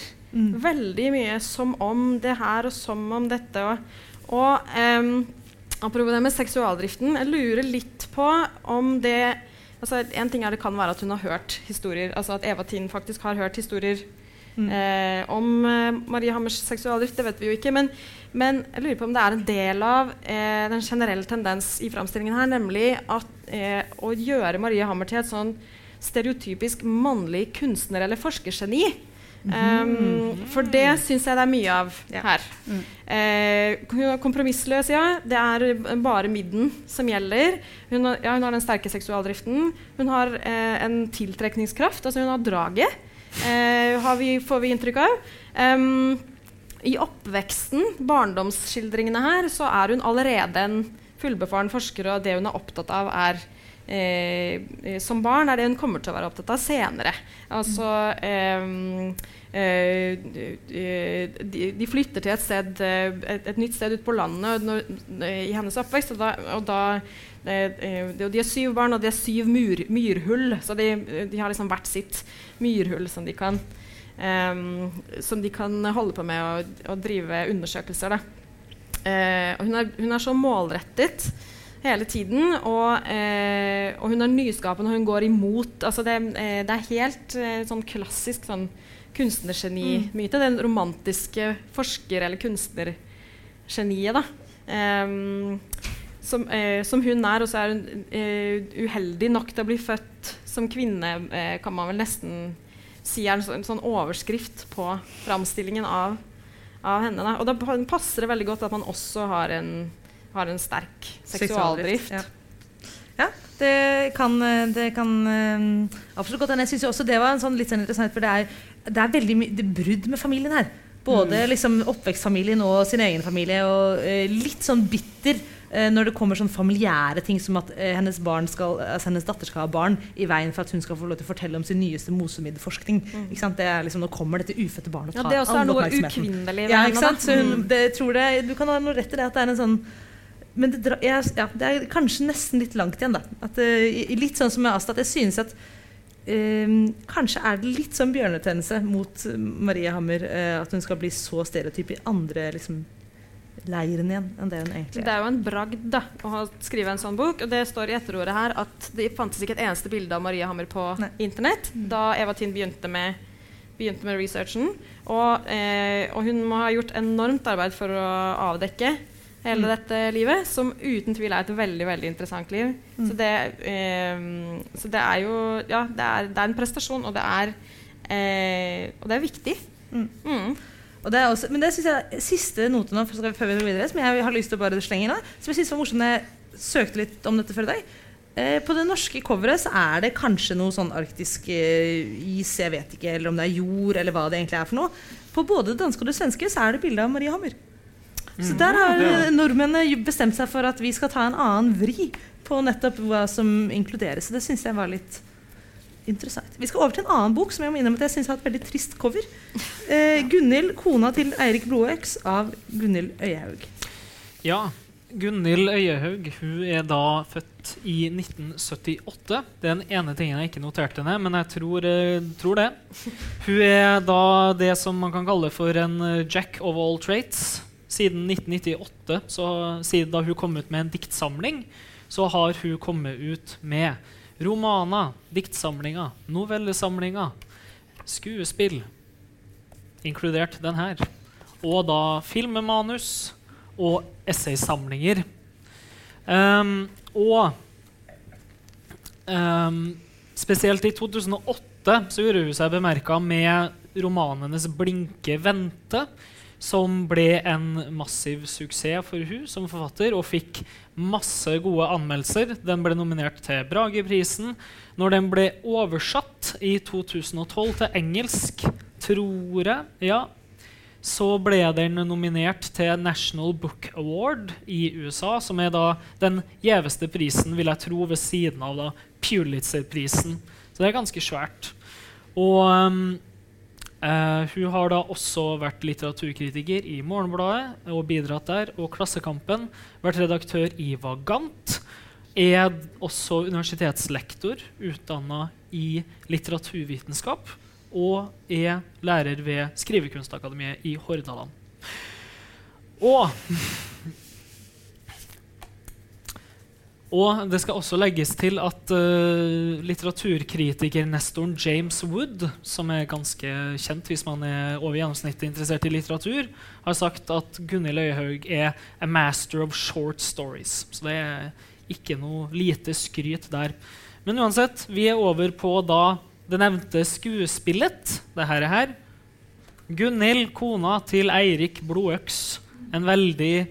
Veldig mye som om det her og som om dette. Og, og um, apropos det med seksualdriften, jeg lurer litt på om det altså En ting er det kan være at hun har hørt historier, altså at Eva Tind faktisk har hørt historier eh, om eh, Marie Hammers seksualdrift. Det vet vi jo ikke. Men, men jeg lurer på om det er en del av eh, den generelle tendens i framstillingen her, nemlig at, eh, å gjøre Marie Hammer til et sånn stereotypisk mannlig kunstner- eller forskergeni. Um, for det syns jeg det er mye av her. Eh, hun er kompromissløs, ja. Det er bare midden som gjelder. Hun har, ja, hun har den sterke seksualdriften. Hun har eh, en tiltrekningskraft, altså hun har draget. Eh, vi, får vi inntrykk av. Um, I oppveksten, barndomsskildringene her, så er hun allerede en fullbefaren forsker, og det hun er opptatt av, er eh, eh, som barn er det hun kommer til å være opptatt av senere. Altså eh, eh, de, de flytter til et, sted, eh, et, et nytt sted ute på landet når, i hennes oppvekst. Og da, og da de, de er syv barn, og de er syv myr, myrhull. Så de, de har liksom hvert sitt myrhull som de kan, em, som de kan holde på med og, og drive undersøkelser. Eh, og hun er, hun er så målrettet hele tiden. Og, eh, og hun er nyskapende, og hun går imot altså det, eh, det er helt eh, sånn klassisk sånn kunstnergenimyte. Den romantiske forsker- eller kunstnergeniet, da. Em, som, eh, som hun er, og så er hun eh, uheldig nok til å bli født som kvinne, eh, kan man vel nesten si er en sånn, en sånn overskrift på framstillingen av, av henne. Da. Og da passer det veldig godt at man også har en, har en sterk seksualdrift. Ja. ja, det kan, det kan eh, absolutt godt hende. Jeg syns også det var en sånn litt sånn interessant, for det er, det er veldig mye brudd med familien her. Både liksom oppvekstfamilien og sin egen familie. Og eh, litt sånn bitter når det kommer sånn familiære ting som at eh, hennes, barn skal, altså hennes datter skal ha barn i veien for at hun skal få lov til å fortelle om sin nyeste mosemiddelforskning. Mm. Det er liksom, nå kommer dette ufødte barnet og Ja, tar det også er noe ukvinnelig Ja, ikke sant? Hun, Mm. det, tror det, du kan ha noe rett i det at det er en sånn men det, ja, det er kanskje nesten litt langt igjen, da. At, uh, litt sånn som med Asta, at jeg synes at eh, kanskje er det litt sånn bjørnetennelse mot Marie Hammer uh, at hun skal bli så stereotyp i andre liksom, leiren igjen enn det hun egentlig er. Det er. jo en bragd da, å ha- skrive en sånn bok. Og det står i etterordet her at det fantes ikke et eneste bilde av Maria Hammer på Nei. internett da Eva Tind begynte med, begynte med researchen. Og, eh, og hun må ha gjort enormt arbeid for å avdekke hele Mm. dette livet, som uten tvil er et veldig veldig interessant liv. Mm. Så, det, eh, så det er jo Ja, det er, det er en prestasjon, og det er, eh, og det er viktig. Mm. Mm. Og det er også, men det synes jeg siste note nå, før vi går videre, som jeg har lyst til å bare slenge inn, da, som jeg synes var morsomt da jeg søkte litt om dette før i dag. Eh, på det norske coveret så er det kanskje noe sånn arktisk eh, is, jeg vet ikke, eller om det er jord, eller hva det egentlig er for noe. På både det danske og det svenske så er det bilde av Marie Hammer. Så der har eh, nordmennene bestemt seg for at vi skal ta en annen vri på nettopp hva som inkluderes. Det syns jeg var litt interessant. Vi skal over til en annen bok som jeg må innrømme at jeg synes har et veldig trist cover. Eh, 'Gunhild, kona til Eirik Blodøks' av Gunhild Øyehaug. Ja. Gunhild Øyehaug hun er da født i 1978. Det er den ene tingen jeg ikke noterte ned, men jeg tror, eh, tror det. Hun er da det som man kan kalle for en eh, jack of all traits. Siden 1998, så siden da hun kom ut med en diktsamling, så har hun kommet ut med romaner, diktsamlinger, novellesamlinger, skuespill, inkludert den her, og da filmmanus og essaysamlinger. Um, og um, spesielt i 2008 så gjorde hun seg bemerka med romanenes 'Blinke vente', som ble en massiv suksess for hun som forfatter, og fikk masse gode anmeldelser. Den ble nominert til Brageprisen. Når den ble oversatt i 2012 til engelsk, tror jeg, ja, så ble den nominert til National Book Award i USA, som er da den gjeveste prisen, vil jeg tro, ved siden av da Pulitzer-prisen. Så det er ganske svært. Og um, eh, hun har da også vært litteraturkritiker i Morgenbladet og bidratt der, og Klassekampen. Vært redaktør i Vagant. Er også universitetslektor, utdanna i litteraturvitenskap og er lærer ved Skrivekunstakademiet i Hordaland. Og Og det skal også legges til at uh, litteraturkritiker-nestoren James Wood, som er ganske kjent hvis man er over gjennomsnittet interessert i litteratur, har sagt at Gunhild Øyehaug er a master of short stories. Så det er ikke noe lite skryt der. Men uansett, vi er over på da det nevnte skuespillet. Det her er her. Gunhild, kona til Eirik Blodøks. En veldig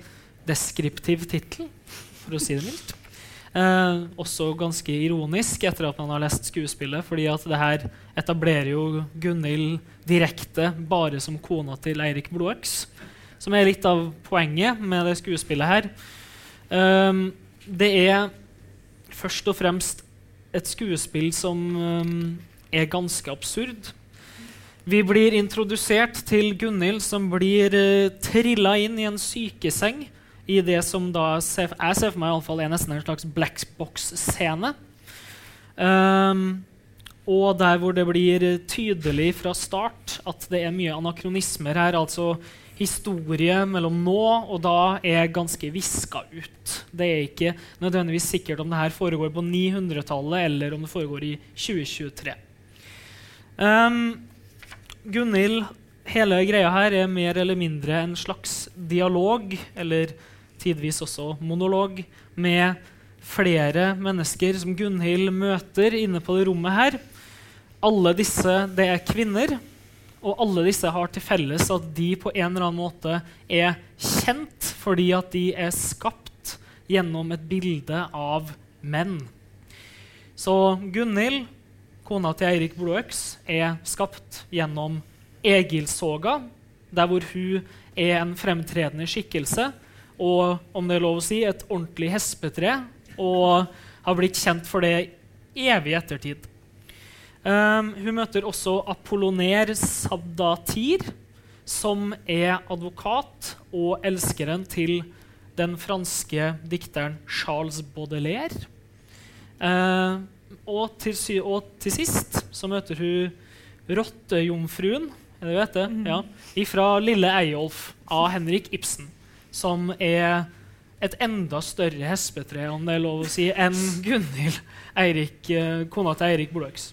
deskriptiv tittel, for å si det mildt. Eh, også ganske ironisk etter at man har lest skuespillet, fordi at det her etablerer jo Gunhild direkte bare som kona til Eirik Blodøks. Som er litt av poenget med det skuespillet her. Eh, det er først og fremst et skuespill som eh, er ganske absurd. Vi blir introdusert til Gunhild som blir uh, trilla inn i en sykeseng i det som da ser, jeg ser for meg iallfall er nesten en slags black box-scene. Um, og der hvor det blir tydelig fra start at det er mye anakronismer her. altså Historie mellom nå og da er ganske viska ut. Det er ikke nødvendigvis sikkert om det her foregår på 900-tallet eller om det foregår i 2023. Um, Gunhild, hele greia her er mer eller mindre en slags dialog, eller tidvis også monolog, med flere mennesker som Gunhild møter inne på det rommet her. Alle disse det er kvinner, og alle disse har til felles at de på en eller annen måte er kjent fordi at de er skapt gjennom et bilde av menn. Så Gunhild, kona til Eirik Blodøks, er skapt gjennom Egilsoga, der hvor hun er en fremtredende skikkelse og om det er lov å si, et ordentlig hespetre, og har blitt kjent for det evig ettertid. Um, hun møter også Apolloner Sadatir, som er advokat og elskeren til den franske dikteren Charles Baudelaire. Uh, og, til, og, til, sist så møter hun rottejomfruen er det hun heter? Mm. Ja, fra Lille Eyolf av Henrik Ibsen som er et enda større hespetre om det er lov å si, enn Gunhild, eh, kona til Eirik Bløks.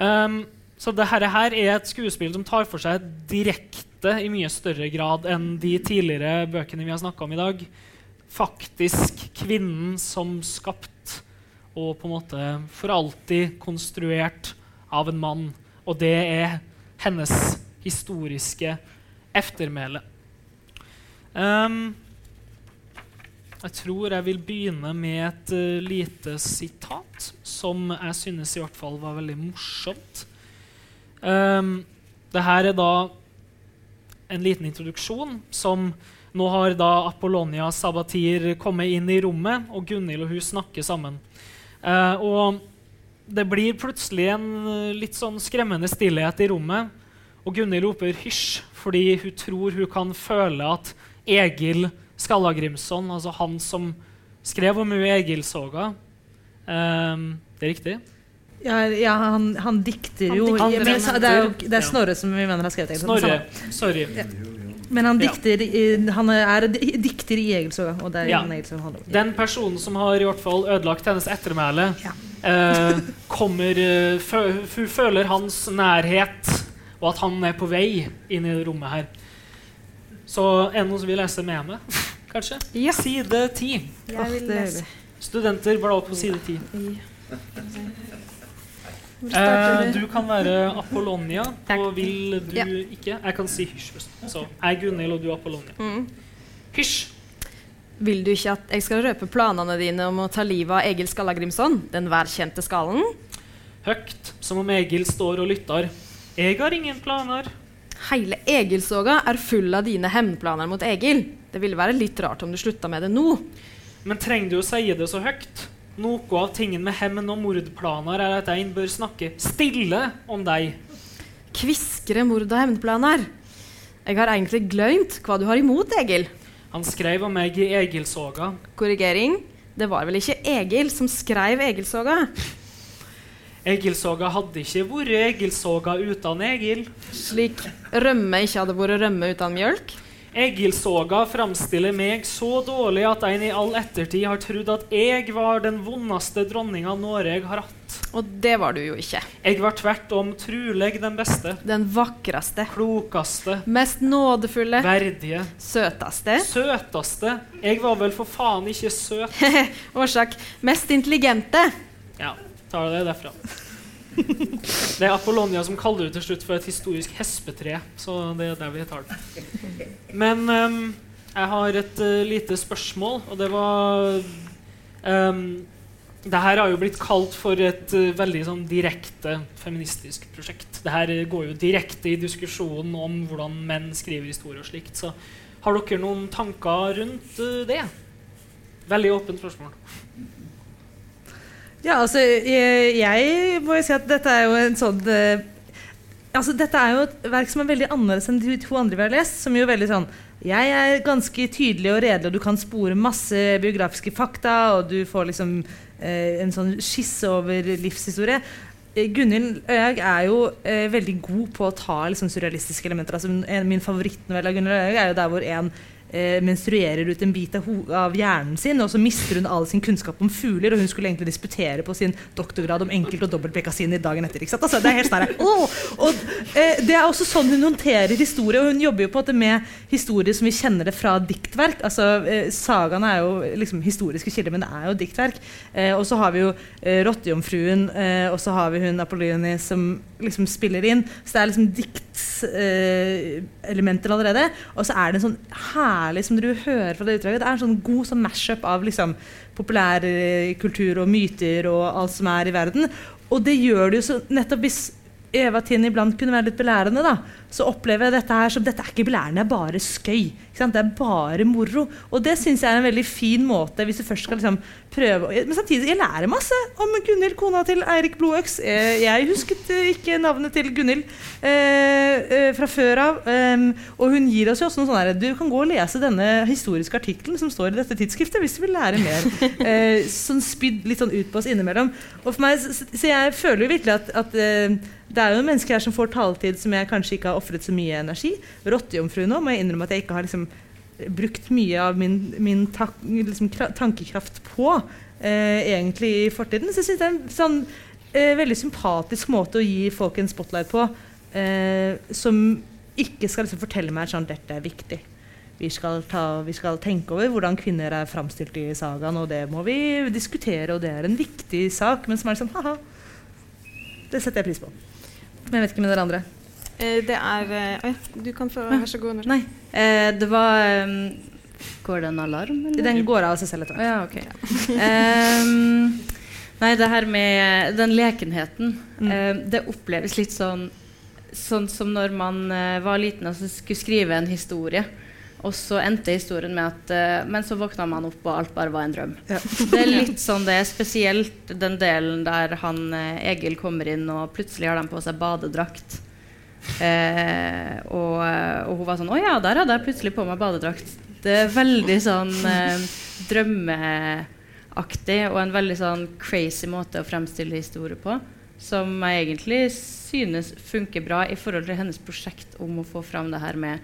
Um, så dette her er et skuespill som tar for seg direkte i mye større grad enn de tidligere bøkene vi har snakka om i dag. Faktisk kvinnen som skapt og på en måte for alltid konstruert av en mann. Og det er hennes historiske eftermæle. Um, jeg tror jeg vil begynne med et uh, lite sitat som jeg synes i hvert fall var veldig morsomt. Um, det her er da en liten introduksjon som nå har da Apollonia Sabatir kommet inn i rommet, og Gunhild og hun snakker sammen. Uh, og det blir plutselig en uh, litt sånn skremmende stillhet i rommet. Og Gunhild roper 'hysj' fordi hun tror hun kan føle at Egil Skallagrimsson, altså han som skrev om Egilsoga. Um, det er riktig? Ja, ja han, han, dikter jo han dikter, men, det, er jo, det er Snorre som vi mener har skrevet det. Snorre, sorry. Ja. Men han dikter, han er dikter i Egilsoga. Og det er ja. Egilsoga Den personen som har i hvert fall ødelagt hennes ettermæle, ja. eh, kommer Hun føler hans nærhet, og at han er på vei inn i rommet her. Så er det noen som vil lese med meg? Kanskje? Ja. Side 10. Jeg vil lese. Studenter, bla opp på side 10. Eh, du kan være Apollonia, Takk. og vil du ja. ikke Jeg kan si hysj. Så jeg er Gunhild, og du er Apollonia. Mm. Hysj! Vil du ikke at jeg skal røpe planene dine om å ta livet av Egil Skallagrimson, den værkjente skallen? Høgt, som om Egil står og lytter. Jeg har ingen planer. Hele Egilsoga er full av dine hevnplaner mot Egil. Det ville være litt rart om du slutta med det nå. Men trenger du å si det så høyt? Noe av tingen med hevn og mordplaner er at en bør snakke stille om deg. Kviskre mord og hevnplaner? Jeg har egentlig glemt hva du har imot Egil. Han skrev om meg i Egilsoga. Korrigering. Det var vel ikke Egil som skrev Egilsoga? Egilsoga hadde ikke vært Egilsoga uten Egil. Slik rømme ikke hadde vært rømme uten mjølk? Egilsoga framstiller meg så dårlig at en i all ettertid har trodd at jeg var den vondeste dronninga Norge har hatt. Og det var du jo ikke. Jeg var tvert om truleg den beste. Den vakreste. Klokeste. Mest nådefulle. Verdige. Søteste. Søteste. Jeg var vel for faen ikke søt. Årsak. Mest intelligente. Ja tar det derfra. Det er Apollonia som kaller det til slutt for et historisk hespetre. Så det er der vi tar det. Men um, jeg har et uh, lite spørsmål, og det var um, det her har jo blitt kalt for et uh, veldig sånn, direkte feministisk prosjekt. Det her går jo direkte i diskusjonen om hvordan menn skriver historie og slikt. Så har dere noen tanker rundt uh, det? Veldig åpent spørsmål. Ja, altså jeg, jeg må jo si at dette er jo en sånn uh, Altså Dette er jo et verk som er veldig annerledes enn de to andre vi har lest. Som jo veldig sånn Jeg er ganske tydelig og redelig, og du kan spore masse biografiske fakta, og du får liksom uh, en sånn skisse over livshistorie. Uh, Gunhild Øyhaug er jo veldig god på å ta liksom, surrealistiske elementer. Altså, min favorittnovelle av Gunhild Øyhaug er jo der hvor en eh, menstruerer ut en bit av, av hjernen sin, og så mister hun all sin kunnskap om fugler, og hun skulle egentlig disputere på sin doktorgrad om enkelt- og dobbeltbekasiner dagen etter. Altså, det er helt sånn oh! Og eh, det er også sånn hun håndterer historie, og hun jobber jo på måte med historier som vi kjenner det fra diktverk. altså eh, Sagaene er jo liksom historiske kilder, men det er jo diktverk. Eh, og så har vi jo eh, Rottejomfruen, eh, og så har vi hun Apolloni som liksom spiller inn. Så det er liksom diktselementer allerede. Og så er det en sånn herlig, som du hører fra det utdraget, det er en sånn god sånn mash-up av liksom populærkultur og myter og alt som er i verden. Og det gjør det jo så nettopp hvis Eva Tinn iblant kunne være litt belærende, da, så opplever jeg dette her som dette er ikke belærende, det er bare skøy. Det er bare moro. Og det syns jeg er en veldig fin måte, hvis du først skal liksom prøve Men samtidig, jeg lærer masse om Gunhild, kona til Eirik Blodøks. Eh, Jeg husket eh, ikke navnet til Gunhild eh, fra før av. Um, og hun gir oss jo også noe sånn her Du kan gå og lese denne historiske artikkelen som står i dette tidsskriftet, hvis du vil lære mer. Eh, sånn spydd litt sånn ut på oss innimellom. Og for meg, så, jeg føler jo virkelig at, at det er jo mennesker her som får taletid som jeg kanskje ikke har ofret så mye energi. Rottejomfru nå må jeg innrømme at jeg ikke har liksom brukt mye av min, min tak, liksom, tankekraft på eh, egentlig i fortiden. Så jeg syns det er en sånn eh, veldig sympatisk måte å gi folk en spotlight på, eh, som ikke skal liksom fortelle meg sånn dette er viktig. Vi skal, ta, vi skal tenke over hvordan kvinner er framstilt i sagaen, og det må vi diskutere, og det er en viktig sak. Men som er sånn ha-ha. Det setter jeg pris på. Men jeg vet ikke med dere andre. Eh, det er eh, Oi, du kan få Vær så god. Nei. Eh, det var um, Går det en alarm, eller? Den går av seg selv etter hvert. ja, ok. um, nei, det her med den lekenheten, Mm. eh, det oppleves litt sånn Sånn som når man var liten og skulle skrive en historie. Og så endte historien med at Men så våkna man opp, og alt bare var en drøm. Ja. Det er litt sånn det er spesielt den delen der han Egil kommer inn, og plutselig har de på seg badedrakt. Eh, og, og hun var sånn Å ja, der hadde jeg plutselig på meg badedrakt. Det er veldig sånn eh, drømmeaktig og en veldig sånn crazy måte å fremstille historie på. Som jeg egentlig synes funker bra i forhold til hennes prosjekt om å få fram det her med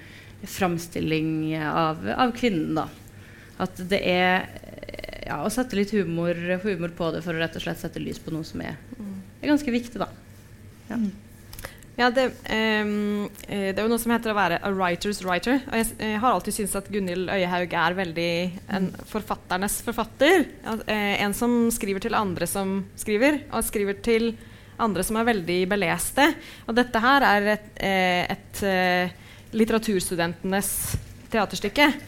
framstilling av, av kvinnen. da. At det er ja, å sette litt humor, humor på det for å rett og slett sette lys på noe som er, er ganske viktig. da. Ja, det, ehm, eh, det er jo noe som heter å være a writer's writer. Og jeg, jeg har alltid syntes at Gunhild Øyehaug er veldig en forfatternes forfatter. At, eh, en som skriver til andre som skriver, og skriver til andre som er veldig beleste. Og dette her er et, eh, et eh, litteraturstudentenes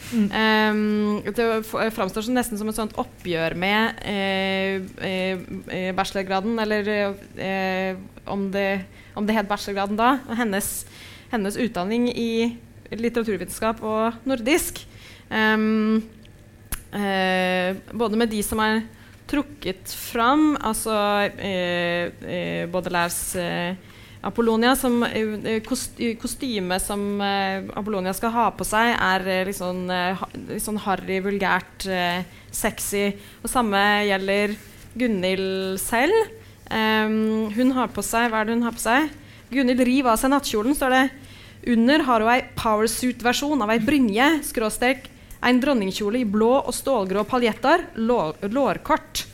Mm. Um, det framstår som nesten som et sånt oppgjør med eh, eh, eh, bachelorgraden, eller eh, om, det, om det het bachelorgraden da, og hennes, hennes utdanning i litteraturvitenskap og nordisk. Um, eh, både med de som er trukket fram, altså eh, eh, Baudelaires eh, Apollonia, som eh, eh, eh, Kostymet som Apollonia skal ha på seg, er litt sånn, litt sånn harry, vulgært, sexy. Og samme gjelder Gunhild selv. Um, hun har på seg Hva er det hun har på seg? Gunhild river av seg nattkjolen, står det. Under har hun ei powersuit-versjon av ei brynje, skråstrek, en dronningkjole i blå og stålgrå paljetter, lår, lårkort.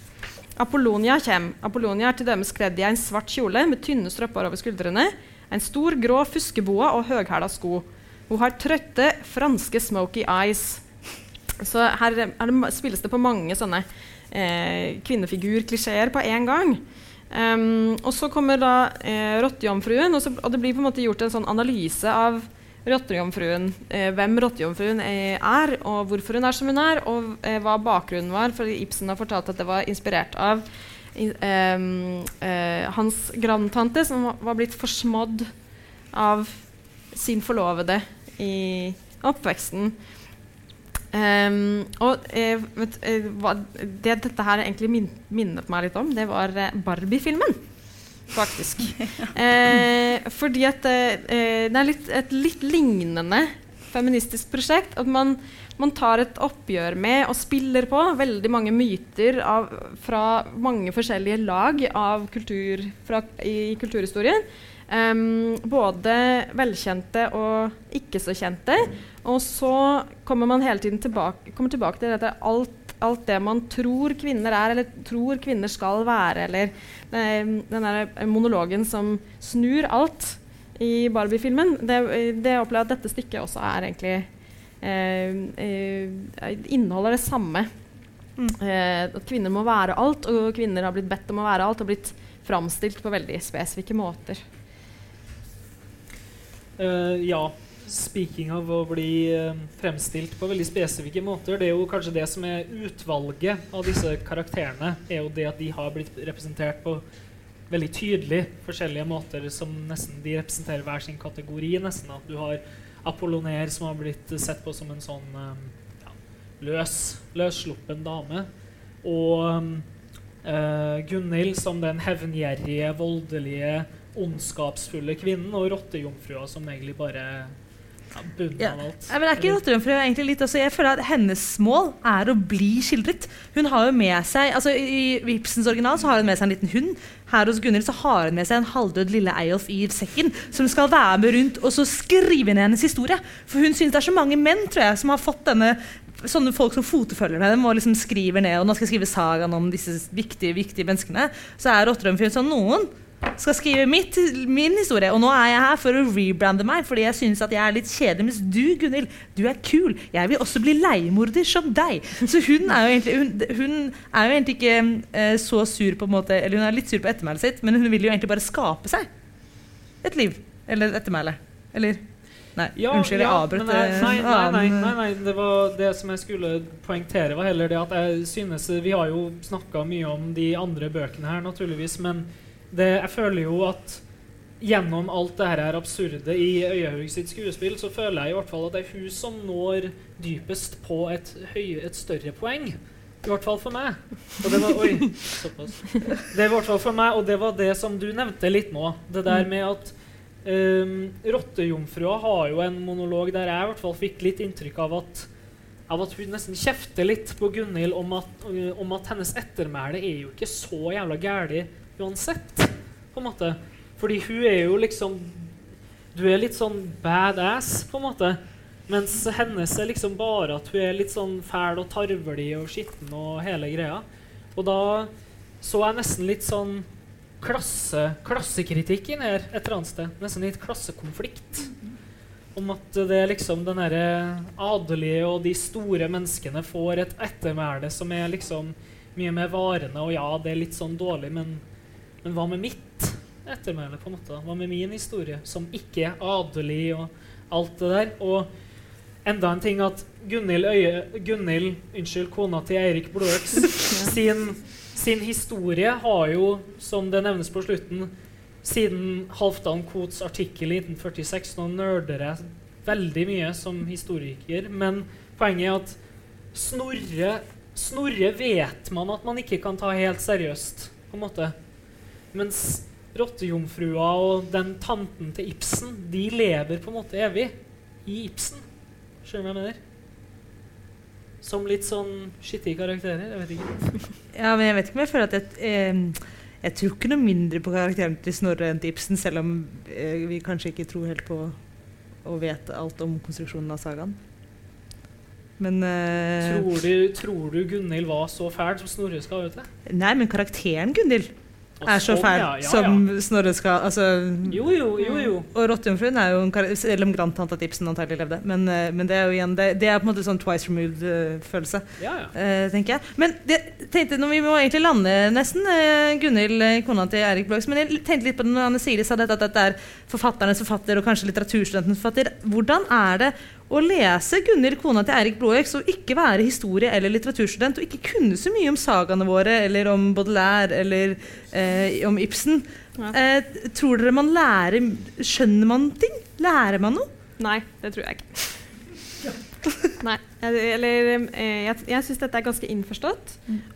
Apollonia kommer. Apollonia er til dømes kledd i en svart kjole med tynne stropper over skuldrene, en stor grå fuskeboa og høghæla sko. Hun har trøtte, franske smoky eyes. Så her er det, spilles det på mange sånne eh, kvinnefigurklisjeer på én gang. Um, og så kommer da eh, Rottejomfruen, og, og det blir på en måte gjort en sånn analyse av Rottejomfruen. Eh, hvem Rottejomfruen eh, er, og hvorfor hun er som hun er, og eh, hva bakgrunnen var. For Ibsen har fortalt at det var inspirert av ehm, eh, hans grandtante, som var- blitt forsmådd av sin forlovede i oppveksten. Um, og eh, vet, eh, hva, det dette her egentlig min, minnet meg litt om, det var eh, Barbie-filmen. Faktisk. Eh, fordi at eh, eh, det er litt, et litt lignende feministisk prosjekt. At man, man tar et oppgjør med og spiller på veldig mange myter av, fra mange forskjellige lag av kultur fra, i kulturhistorien. Um, både velkjente og ikke så kjente. Og så kommer man hele tiden tilbake, kommer tilbake til dette alt, alt det man tror kvinner er, eller tror kvinner skal være, eller eh, den der monologen som snur alt i Barbie-filmen. Det, det opplever jeg at dette stykket også er egentlig eh, eh, inneholder det samme. Mm. Eh, at kvinner må være alt, og kvinner har blitt bedt om å være alt og blitt framstilt på veldig spesifikke måter. Uh, ja. Speaking av å bli eh, fremstilt på veldig spesifikke måter, det er jo kanskje det som er utvalget av disse karakterene, er jo det at de har blitt representert på veldig tydelig forskjellige måter som nesten de representerer hver sin kategori. nesten At du har Apolloner som har blitt sett på som en sånn eh, ja, løs, løssluppen dame. Og uh, Gunhild som den hevngjerrige, voldelige, ondskapsfulle kvinnen. Og rottejomfrua som egentlig bare ja, Ja. men er ikke egentlig litt Altså, Jeg føler at hennes mål er å bli skildret. Hun har jo med seg, altså I Vipsens original så har hun med seg en liten hund. Her hos Gunhild så har hun med seg en halvdød lille Eyolf i sekken som skal være med rundt og så skrive ned hennes historie. For hun syns det er så mange menn tror jeg, som har fått denne Sånne folk som fotefølger med dem og liksom skriver ned og nå skal jeg skrive sagaen om disse viktige viktige menneskene. Så er Rotterdam sånn noen skal skrive mitt, min historie. Og nå er jeg her for å rebrande meg, fordi jeg syns at jeg er litt kjedelig. Mens du, Gunhild, du er kul. Jeg vil også bli leiemorder som deg. Så hun er jo egentlig, hun, hun er jo egentlig ikke eh, så sur på en måte Eller hun er litt sur på ettermælet sitt, men hun vil jo egentlig bare skape seg et liv. Eller et ettermæle. Eller Nei, unnskyld, jeg avbrøt. nei, eh, nei, nei, nei, nei, nei, det var det som jeg skulle poengtere, var heller det at jeg synes Vi har jo snakka mye om de andre bøkene her, naturligvis, men det, jeg føler jo at gjennom alt det her absurde i Øyehaug sitt skuespill, så føler jeg i hvert fall at det er hun som når dypest på et, høy, et større poeng. I hvert fall for meg. Og det var, oi, såpass. Det er i hvert fall for meg, og det var det som du nevnte litt nå. Det der med at um, Rottejomfrua har jo en monolog der jeg i hvert fall fikk litt inntrykk av at av at hun nesten kjefter litt på Gunhild om at, om at hennes ettermæle er jo ikke så jævla gæli uansett. på en måte. Fordi hun er jo liksom Du er litt sånn badass, på en måte. Mens hennes er liksom bare at hun er litt sånn fæl og tarvelig og skitten og hele greia. Og da så jeg nesten litt sånn klasse, klassekritikk inni her et eller annet sted. Nesten litt klassekonflikt. Om at det er liksom den derre adelige og de store menneskene får et ettermæle som er liksom mye mer varende. Og ja, det er litt sånn dårlig, men, men hva med mitt ettermæle? på en måte? Hva med min historie, som ikke er adelig og alt det der? Og enda en ting at Gunhild, Øye, Gunhild unnskyld, kona til Eirik Blodøks sin, sin historie har jo, som det nevnes på slutten, siden Halvdan Kots artikkel i 1946 Nå nerder jeg veldig mye som historiker, men poenget er at Snorre, Snorre vet man at man ikke kan ta helt seriøst, på en måte. Mens rottejomfrua og den tanten til Ibsen, de lever på en måte evig i Ibsen. Skjønner du hva jeg mener? Som litt sånn skittige karakterer. Jeg vet ikke. Ja, men jeg vet ikke om jeg føler at jeg eh, Jeg tror ikke noe mindre på karakteren til Snorre enn til Ibsen, selv om eh, vi kanskje ikke tror helt på og vet alt om konstruksjonen av sagaen. Men eh, Tror du, tror du Gunhild var så fæl som Snorre skal ha ut det? Nei, men karakteren Gunhild er så fæl ja, ja, som. Snorre skal Altså Jo, jo, jo. jo. Og Rottejomfruen er jo en Selv om grandtanta Ibsen antagelig levde. Men, eh, men det er jo igjen Det, det er på en måte sånn twice removed-følelse. Ja, ja. Eh, tenker jeg. Men det, tenkte, når vi må egentlig lande nesten, uh, Gunhild, eh, kona til Eirik Blåks, men jeg tenkte litt på det når Anne Siri sa dette, at dette er forfatternes forfatter og kanskje litteraturstudentens forfatter. Hvordan er det å lese Gunhild, kona til Eirik Blåøks, og ikke være historie- eller litteraturstudent, og ikke kunne så mye om sagaene våre, eller om Baudelaire, eller eh, om Ibsen? Ja. Eh, tror dere man lærer Skjønner man ting? Lærer man noe? Nei, det tror jeg ikke. Nei, eller eh, Jeg, jeg syns dette er ganske innforstått.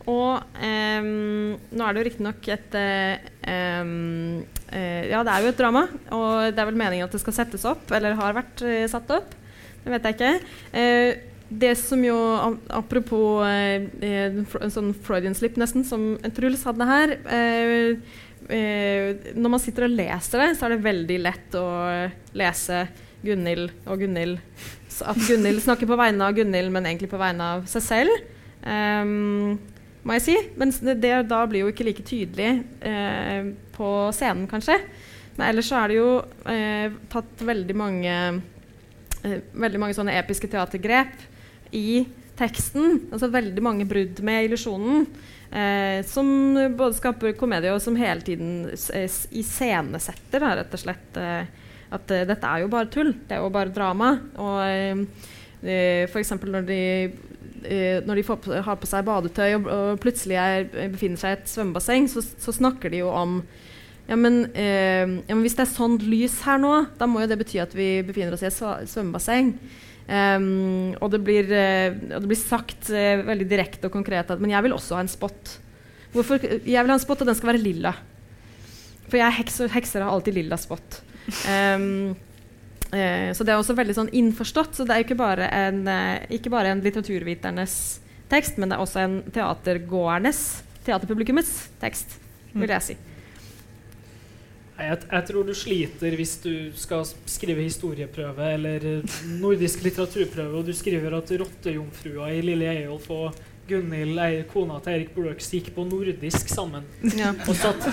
Og em, nå er det jo riktignok et eh, eh, Ja, det er jo et drama, og det er vel meningen at det skal settes opp, eller har vært eh, satt opp. Det vet jeg ikke. Eh, det som jo, Apropos eh, eh, en sånn Freudian slip, nesten, som Truls hadde her. Når man sitter og leser det, så er det veldig lett å lese Gunhild og Gunhild At Gunhild snakker på vegne av Gunhild, men egentlig på vegne av seg selv. Um, må jeg si. Men det da blir jo ikke like tydelig eh, på scenen, kanskje. Men ellers så er det jo eh, tatt veldig mange veldig mange sånne episke teatergrep i teksten. Altså veldig mange brudd med illusjonen. Eh, som både skaper komedie og som hele tiden eh, iscenesetter, rett og slett. Eh, at eh, dette er jo bare tull. Det er jo bare drama. Og eh, eh, f.eks. når de eh, når de på, har på seg badetøy og, og plutselig er, befinner seg i et svømmebasseng, så, så snakker de jo om ja men, eh, ja, men hvis det er sånt lys her nå, da må jo det bety at vi befinner oss i et svømmebasseng. Um, og, det blir, eh, og det blir sagt eh, veldig direkte og konkret at men jeg vil også ha en spott. Hvorfor? Jeg vil ha en spott, og den skal være lilla. For jeg heks, og hekser har alltid lilla spott. Um, eh, så det er også veldig sånn innforstått. Så det er ikke bare en, ikke bare en litteraturviternes tekst, men det er også en teatergåernes, teaterpublikummets tekst, vil jeg si. Jeg, jeg tror du sliter hvis du skal skrive historieprøve eller nordisk litteraturprøve, og du skriver at rottejomfrua i Lille Eyolf og Gunhild, ei- kona til Erik Bløks, gikk på nordisk sammen. Ja. Og satt,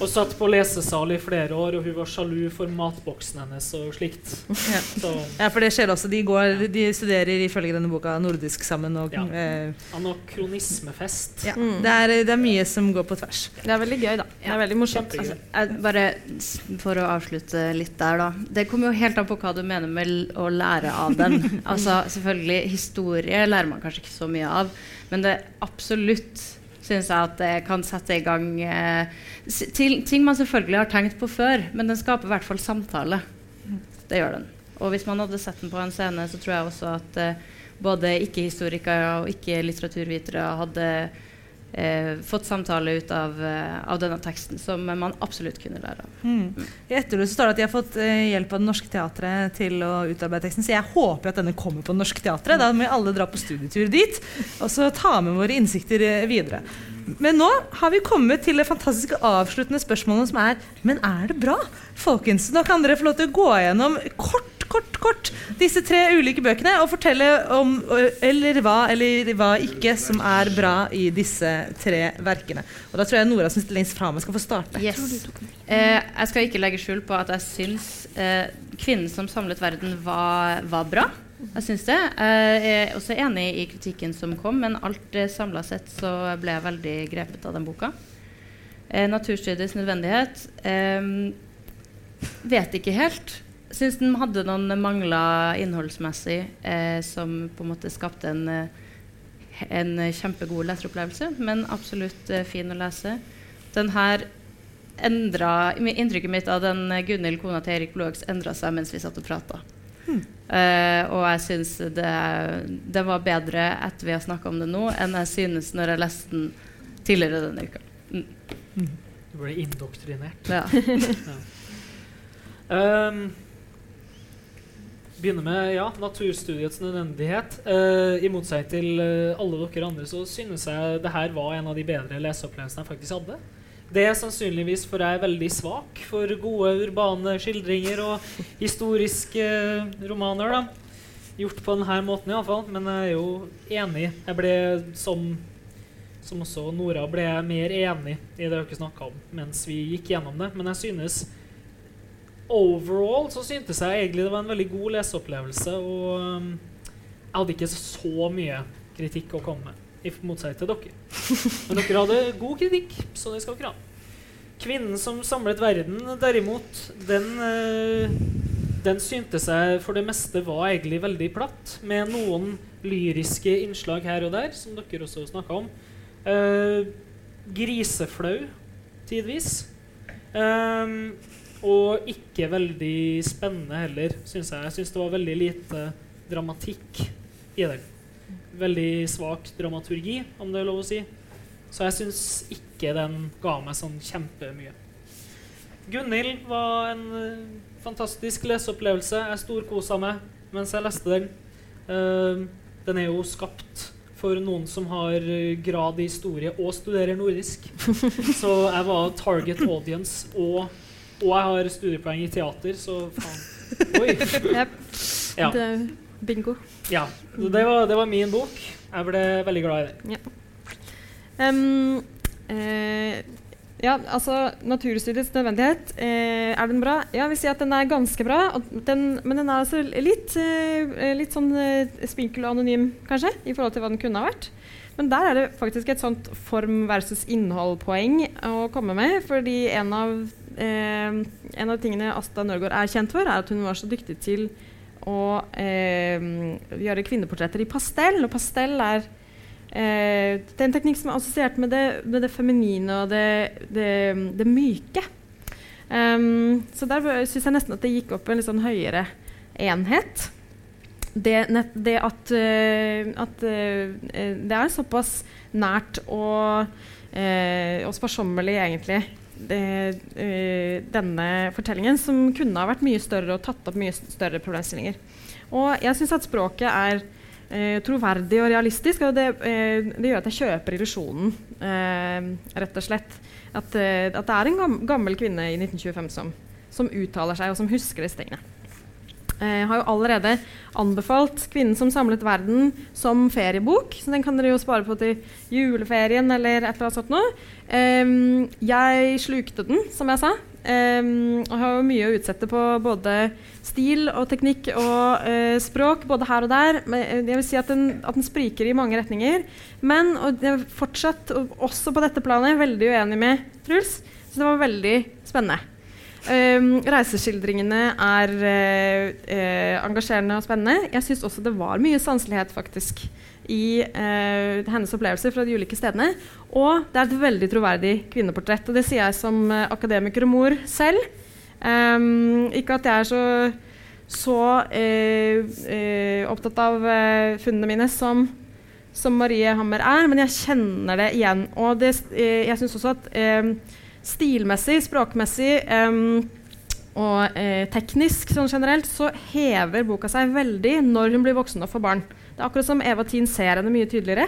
og satt på lesesal i flere år, og hun var sjalu for matboksen hennes og slikt. Ja. Så Ja, for det skjer også. De, går, de studerer ifølge denne boka nordisk sammen. Og, Ja. eh, anakronismefest. ja. Mm. det, er, det er mye som går på tvers. Det er veldig gøy, da. Det er veldig morsomt. Altså, Jeg, bare For å avslutte litt der, da. Det kommer jo helt an på hva du mener med å lære av den. altså selvfølgelig, Historie lærer man kanskje ikke så mye av, men det absolutt syns jeg at det kan sette i gang eh, ting man selvfølgelig har tenkt på før, men den skaper i hvert fall samtale. Det gjør den. Og hvis man hadde sett den på en scene, så tror jeg også at eh, både ikke-historikere og ikke-litteraturvitere hadde eh, fått samtale ut av, eh, av denne teksten, som man absolutt kunne lære av. Mm. I Etterlyd så står det at de har fått eh, hjelp av Det Norske Teatret til å utarbeide teksten, så jeg håper at denne kommer på Det Norske Teatret. Da må vi alle dra på studietur dit og så ta med våre innsikter eh, videre. Men nå har vi kommet til det fantastiske avsluttende spørsmålet som er Men er det bra? Folkens, nå kan dere få lov til å gå gjennom kort, kort, kort disse tre ulike bøkene og fortelle om eller hva eller hva ikke som er bra i disse tre verkene. Og da tror jeg Nora som sitter lengst meg skal få starte. Yes. Eh, jeg skal ikke legge skjul på at jeg syns eh, 'Kvinnen som samlet verden' var, var bra. Jeg syns det. Jeg er også enig i kritikken som kom, men alt eh, samla sett så ble jeg veldig grepet av den boka. Eh, 'Naturstudiets nødvendighet' eh, vet ikke helt. Syns den hadde noen mangler innholdsmessig eh, som på en måte skapte en, eh, en kjempegod leseropplevelse, men absolutt eh, fin å lese. Den her endra Inntrykket mitt av den eh, Gunhild, kona til Erik Blåøks, endra seg mens vi satt og prata. Eh, og jeg syns det, det var bedre etter vi har snakka om det nå, enn jeg synes når jeg leste den tidligere denne uka. Du ble indoktrinert. Ja. Um, begynner med ja, naturstudiets nødvendighet. Eh, I motsetning til eh, alle dere andre så synes jeg det her var en av de bedre leseopplevelsene jeg faktisk hadde. Det er sannsynligvis for jeg er veldig svak for gode urbane skildringer og historiske eh, romaner. da. Gjort på denne måten iallfall. Men jeg er jo enig. Jeg ble som som også Nora ble mer enig i det dere snakka om mens vi gikk gjennom det. Men jeg synes overall så syntes jeg egentlig det var en veldig god leseopplevelse. Og um, jeg hadde ikke så mye kritikk å komme med, i motsetning til dere. Men dere hadde god kritikk, så det skal dere ha. 'Kvinnen som samlet verden', derimot, den, eh, den syntes jeg for det meste var egentlig veldig platt, med noen lyriske innslag her og der, som dere også snakka om. Uh, griseflau tidvis. Um, og ikke veldig spennende heller, syns jeg. Jeg syns det var veldig lite dramatikk i den. Veldig svak dramaturgi, om det er lov å si. Så jeg syns ikke den ga meg sånn kjempemye. Gunhild var en eh, fantastisk leseopplevelse. Jeg storkosa meg mens jeg leste den. Eh, den er jo skapt for noen som har eh, grad i historie og studerer nordisk. Så jeg var target audience, og, og jeg har studiepoeng i teater, så faen. Oi. Yep. Ja. Det, er bingo. ja. Det, var, det var min bok. Jeg ble veldig glad i den. Em, eh, ja, altså Naturstudiets nødvendighet. Eh, er den bra? Ja, vi sier at den er ganske bra. Den, men den er altså litt, eh, litt sånn eh, spinkel og anonym, kanskje, i forhold til hva den kunne ha vært. Men der er det faktisk et sånt form versus innhold-poeng å komme med. Fordi en av, eh, en av tingene Asta Nørgaard er kjent for, er at hun var så dyktig til å eh, gjøre kvinneportretter i pastell. Og pastell er Eh, det er en teknikk som er assosiert med det, med det feminine og det, det, det myke. Um, så der syns jeg nesten at det gikk opp en litt sånn høyere enhet. Det, det at, uh, at uh, det er såpass nært og, uh, og sparsommelig, egentlig, denne fortellingen, som kunne ha vært mye større og tatt opp mye større problemstillinger. Og jeg syns at språket er eh, troverdig og realistisk. Og det, eh, det gjør at jeg kjøper illusjonen, eh, rett og slett. At, eh, at, det er en gam gammel kvinne i 1925 som, som, uttaler seg, og som husker disse tingene. Jeg har jo allerede anbefalt 'Kvinnen som samlet verden' som feriebok. Så den kan dere jo spare på til juleferien eller et eller annet sånt noe. Um, jeg slukte den, som jeg sa. Um, og har jo mye å utsette på både stil og teknikk og uh, språk, både her og der. Men jeg vil si at den, at den spriker i mange retninger. Men og jeg er fortsatt, også på dette planet, veldig uenig med Truls. Så det var veldig spennende. Um, reiseskildringene er uh, uh, engasjerende og spennende. Jeg syns også det var mye sanselighet faktisk i uh, hennes opplevelser fra de ulike stedene. Og det er et veldig troverdig kvinneportrett. Og det sier jeg som akademiker og mor selv. Um, ikke at jeg er så, så opptatt av funnene mine som, som Marie Hammer er, men jeg kjenner det igjen. Og det, jeg syns også at stilmessig, språkmessig um, og eh, teknisk sånn generelt, så hever boka seg veldig når hun blir voksen og får barn. Det er akkurat som Eva Tien ser henne mye tydeligere.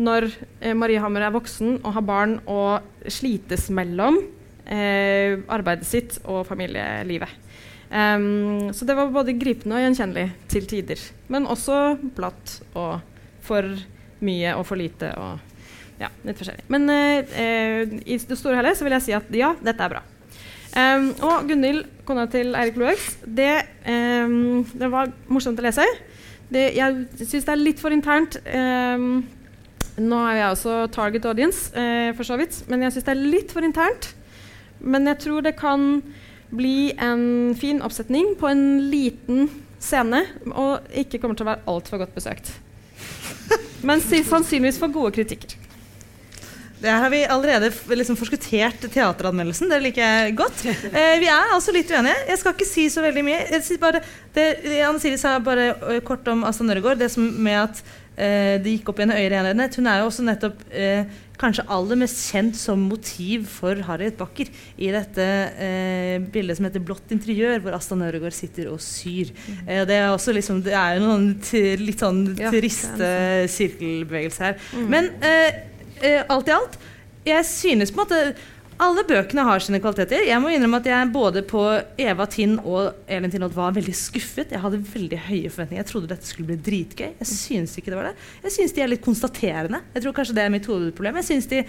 Når eh, Marie Hammer er voksen og har barn og slites mellom eh, arbeidet sitt og familielivet. Um, så det var både gripende og gjenkjennelig til tider. Men også platt og for mye og for lite. og ja, litt forskjellig. Men uh, i det store og hele så vil jeg si at ja, dette er bra. Um, og Gunhild, kona til Eirik Loex, det, um, det, var morsomt å lese. Det, jeg syns det er litt for internt. Um, nå er jeg også target audience, uh, for så vidt, men jeg syns det er litt for internt. Men jeg tror det kan bli en fin oppsetning på en liten scene, og ikke kommer til å være altfor godt besøkt. Men sannsynligvis for gode kritikker. Der har vi allerede liksom forskuttert teateranmeldelsen. Det liker jeg godt. Eh, vi er altså litt uenige. Jeg skal ikke si så veldig mye. Jeg sier bare, det, Anne Siri sa bare kort om Asta Nørregård. Det som med at eh, det gikk opp i en høyere enhet. Hun er jo også nettopp eh, kanskje aller mest kjent som motiv for Harriet Backer i dette eh, bildet som heter 'Blått interiør', hvor Asta Nørregård sitter og syr. Mm. Eh, det er også liksom, det er jo noen litt sånn triste ja, sirkelbevegelser her. Mm. Men Uh, alt i alt, jeg synes på en måte alle bøkene har sine kvaliteter. Jeg må innrømme at jeg både på Eva Tind og Elin Tindholt var veldig skuffet. Jeg hadde veldig høye forventninger. Jeg trodde dette skulle bli dritgøy. Jeg synes ikke det var det. Jeg synes de er litt konstaterende. Jeg tror kanskje det er mitt hovedproblem. Jeg synes de,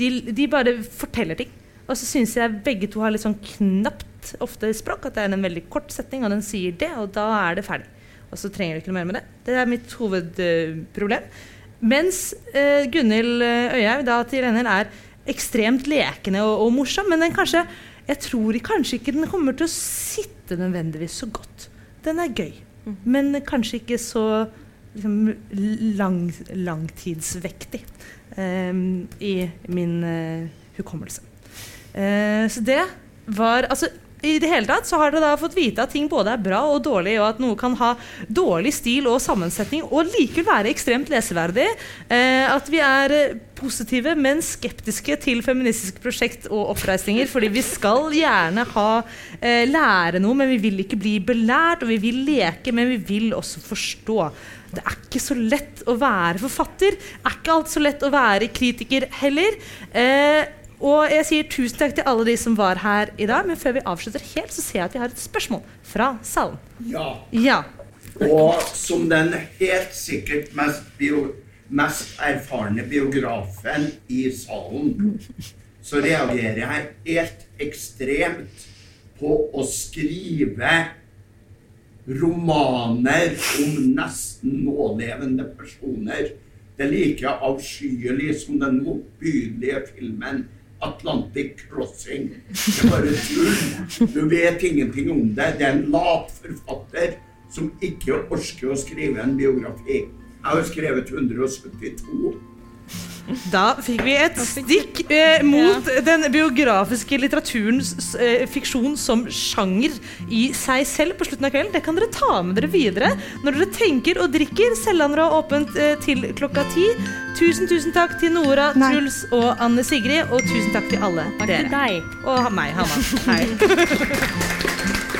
de, de bare forteller ting. Og så syns jeg begge to har litt sånn knapt ofte språk. At det er en veldig kort setning, og den sier det, og da er det ferdig. Og så trenger du ikke noe mer med det. Det er mitt hovedproblem. Uh, mens eh, Gunhild eh, Øyhaug da til NL er ekstremt lekende og, og, morsom, men den kanskje, jeg tror kanskje ikke den kommer til å sitte nødvendigvis så godt. Den er gøy, mm. men kanskje ikke så liksom, lang, langtidsvektig eh, i min eh, hukommelse. Eh, så det var Altså, i det hele tatt så har dere da fått vite at ting både er bra og dårlig, og at noe kan ha dårlig stil og sammensetning og likevel være ekstremt leseverdig. Eh, at vi er eh, positive, men skeptiske til feministiske prosjekt og oppreisninger. Fordi vi skal gjerne ha, eh, lære noe, men vi vil ikke bli belært. Og vi vil leke, men vi vil også forstå. Det er ikke så lett å være forfatter. Det er ikke alltid så lett å være kritiker heller. Eh, og jeg sier tusen takk til alle de som var her i dag. Men før vi avslutter helt, så ser jeg at vi har et spørsmål fra salen. Ja. Ja. Og som den helt sikkert mest, bio, mest erfarne biografen i salen, så reagerer jeg helt ekstremt på å skrive romaner om nesten nålevende personer. Det er like avskyelig som den motbydelige filmen 'Atlantic Crossing'. Det er bare tull. Du vet ingenting om det. Det er en lat forfatter som ikke orker å skrive en biografi. Jeg har skrevet 172. Da fikk vi et stikk eh, mot den biografiske litteraturens eh, fiksjon som sjanger i seg selv på slutten av kvelden. Det kan dere ta med dere videre når dere tenker og drikker. Selvandre har åpent eh, til klokka ti. Tusen, tusen takk til Nora, Nei. Truls og Anne Sigrid. Og tusen takk til alle Takk til deg. Og meg, Hanna. Hei.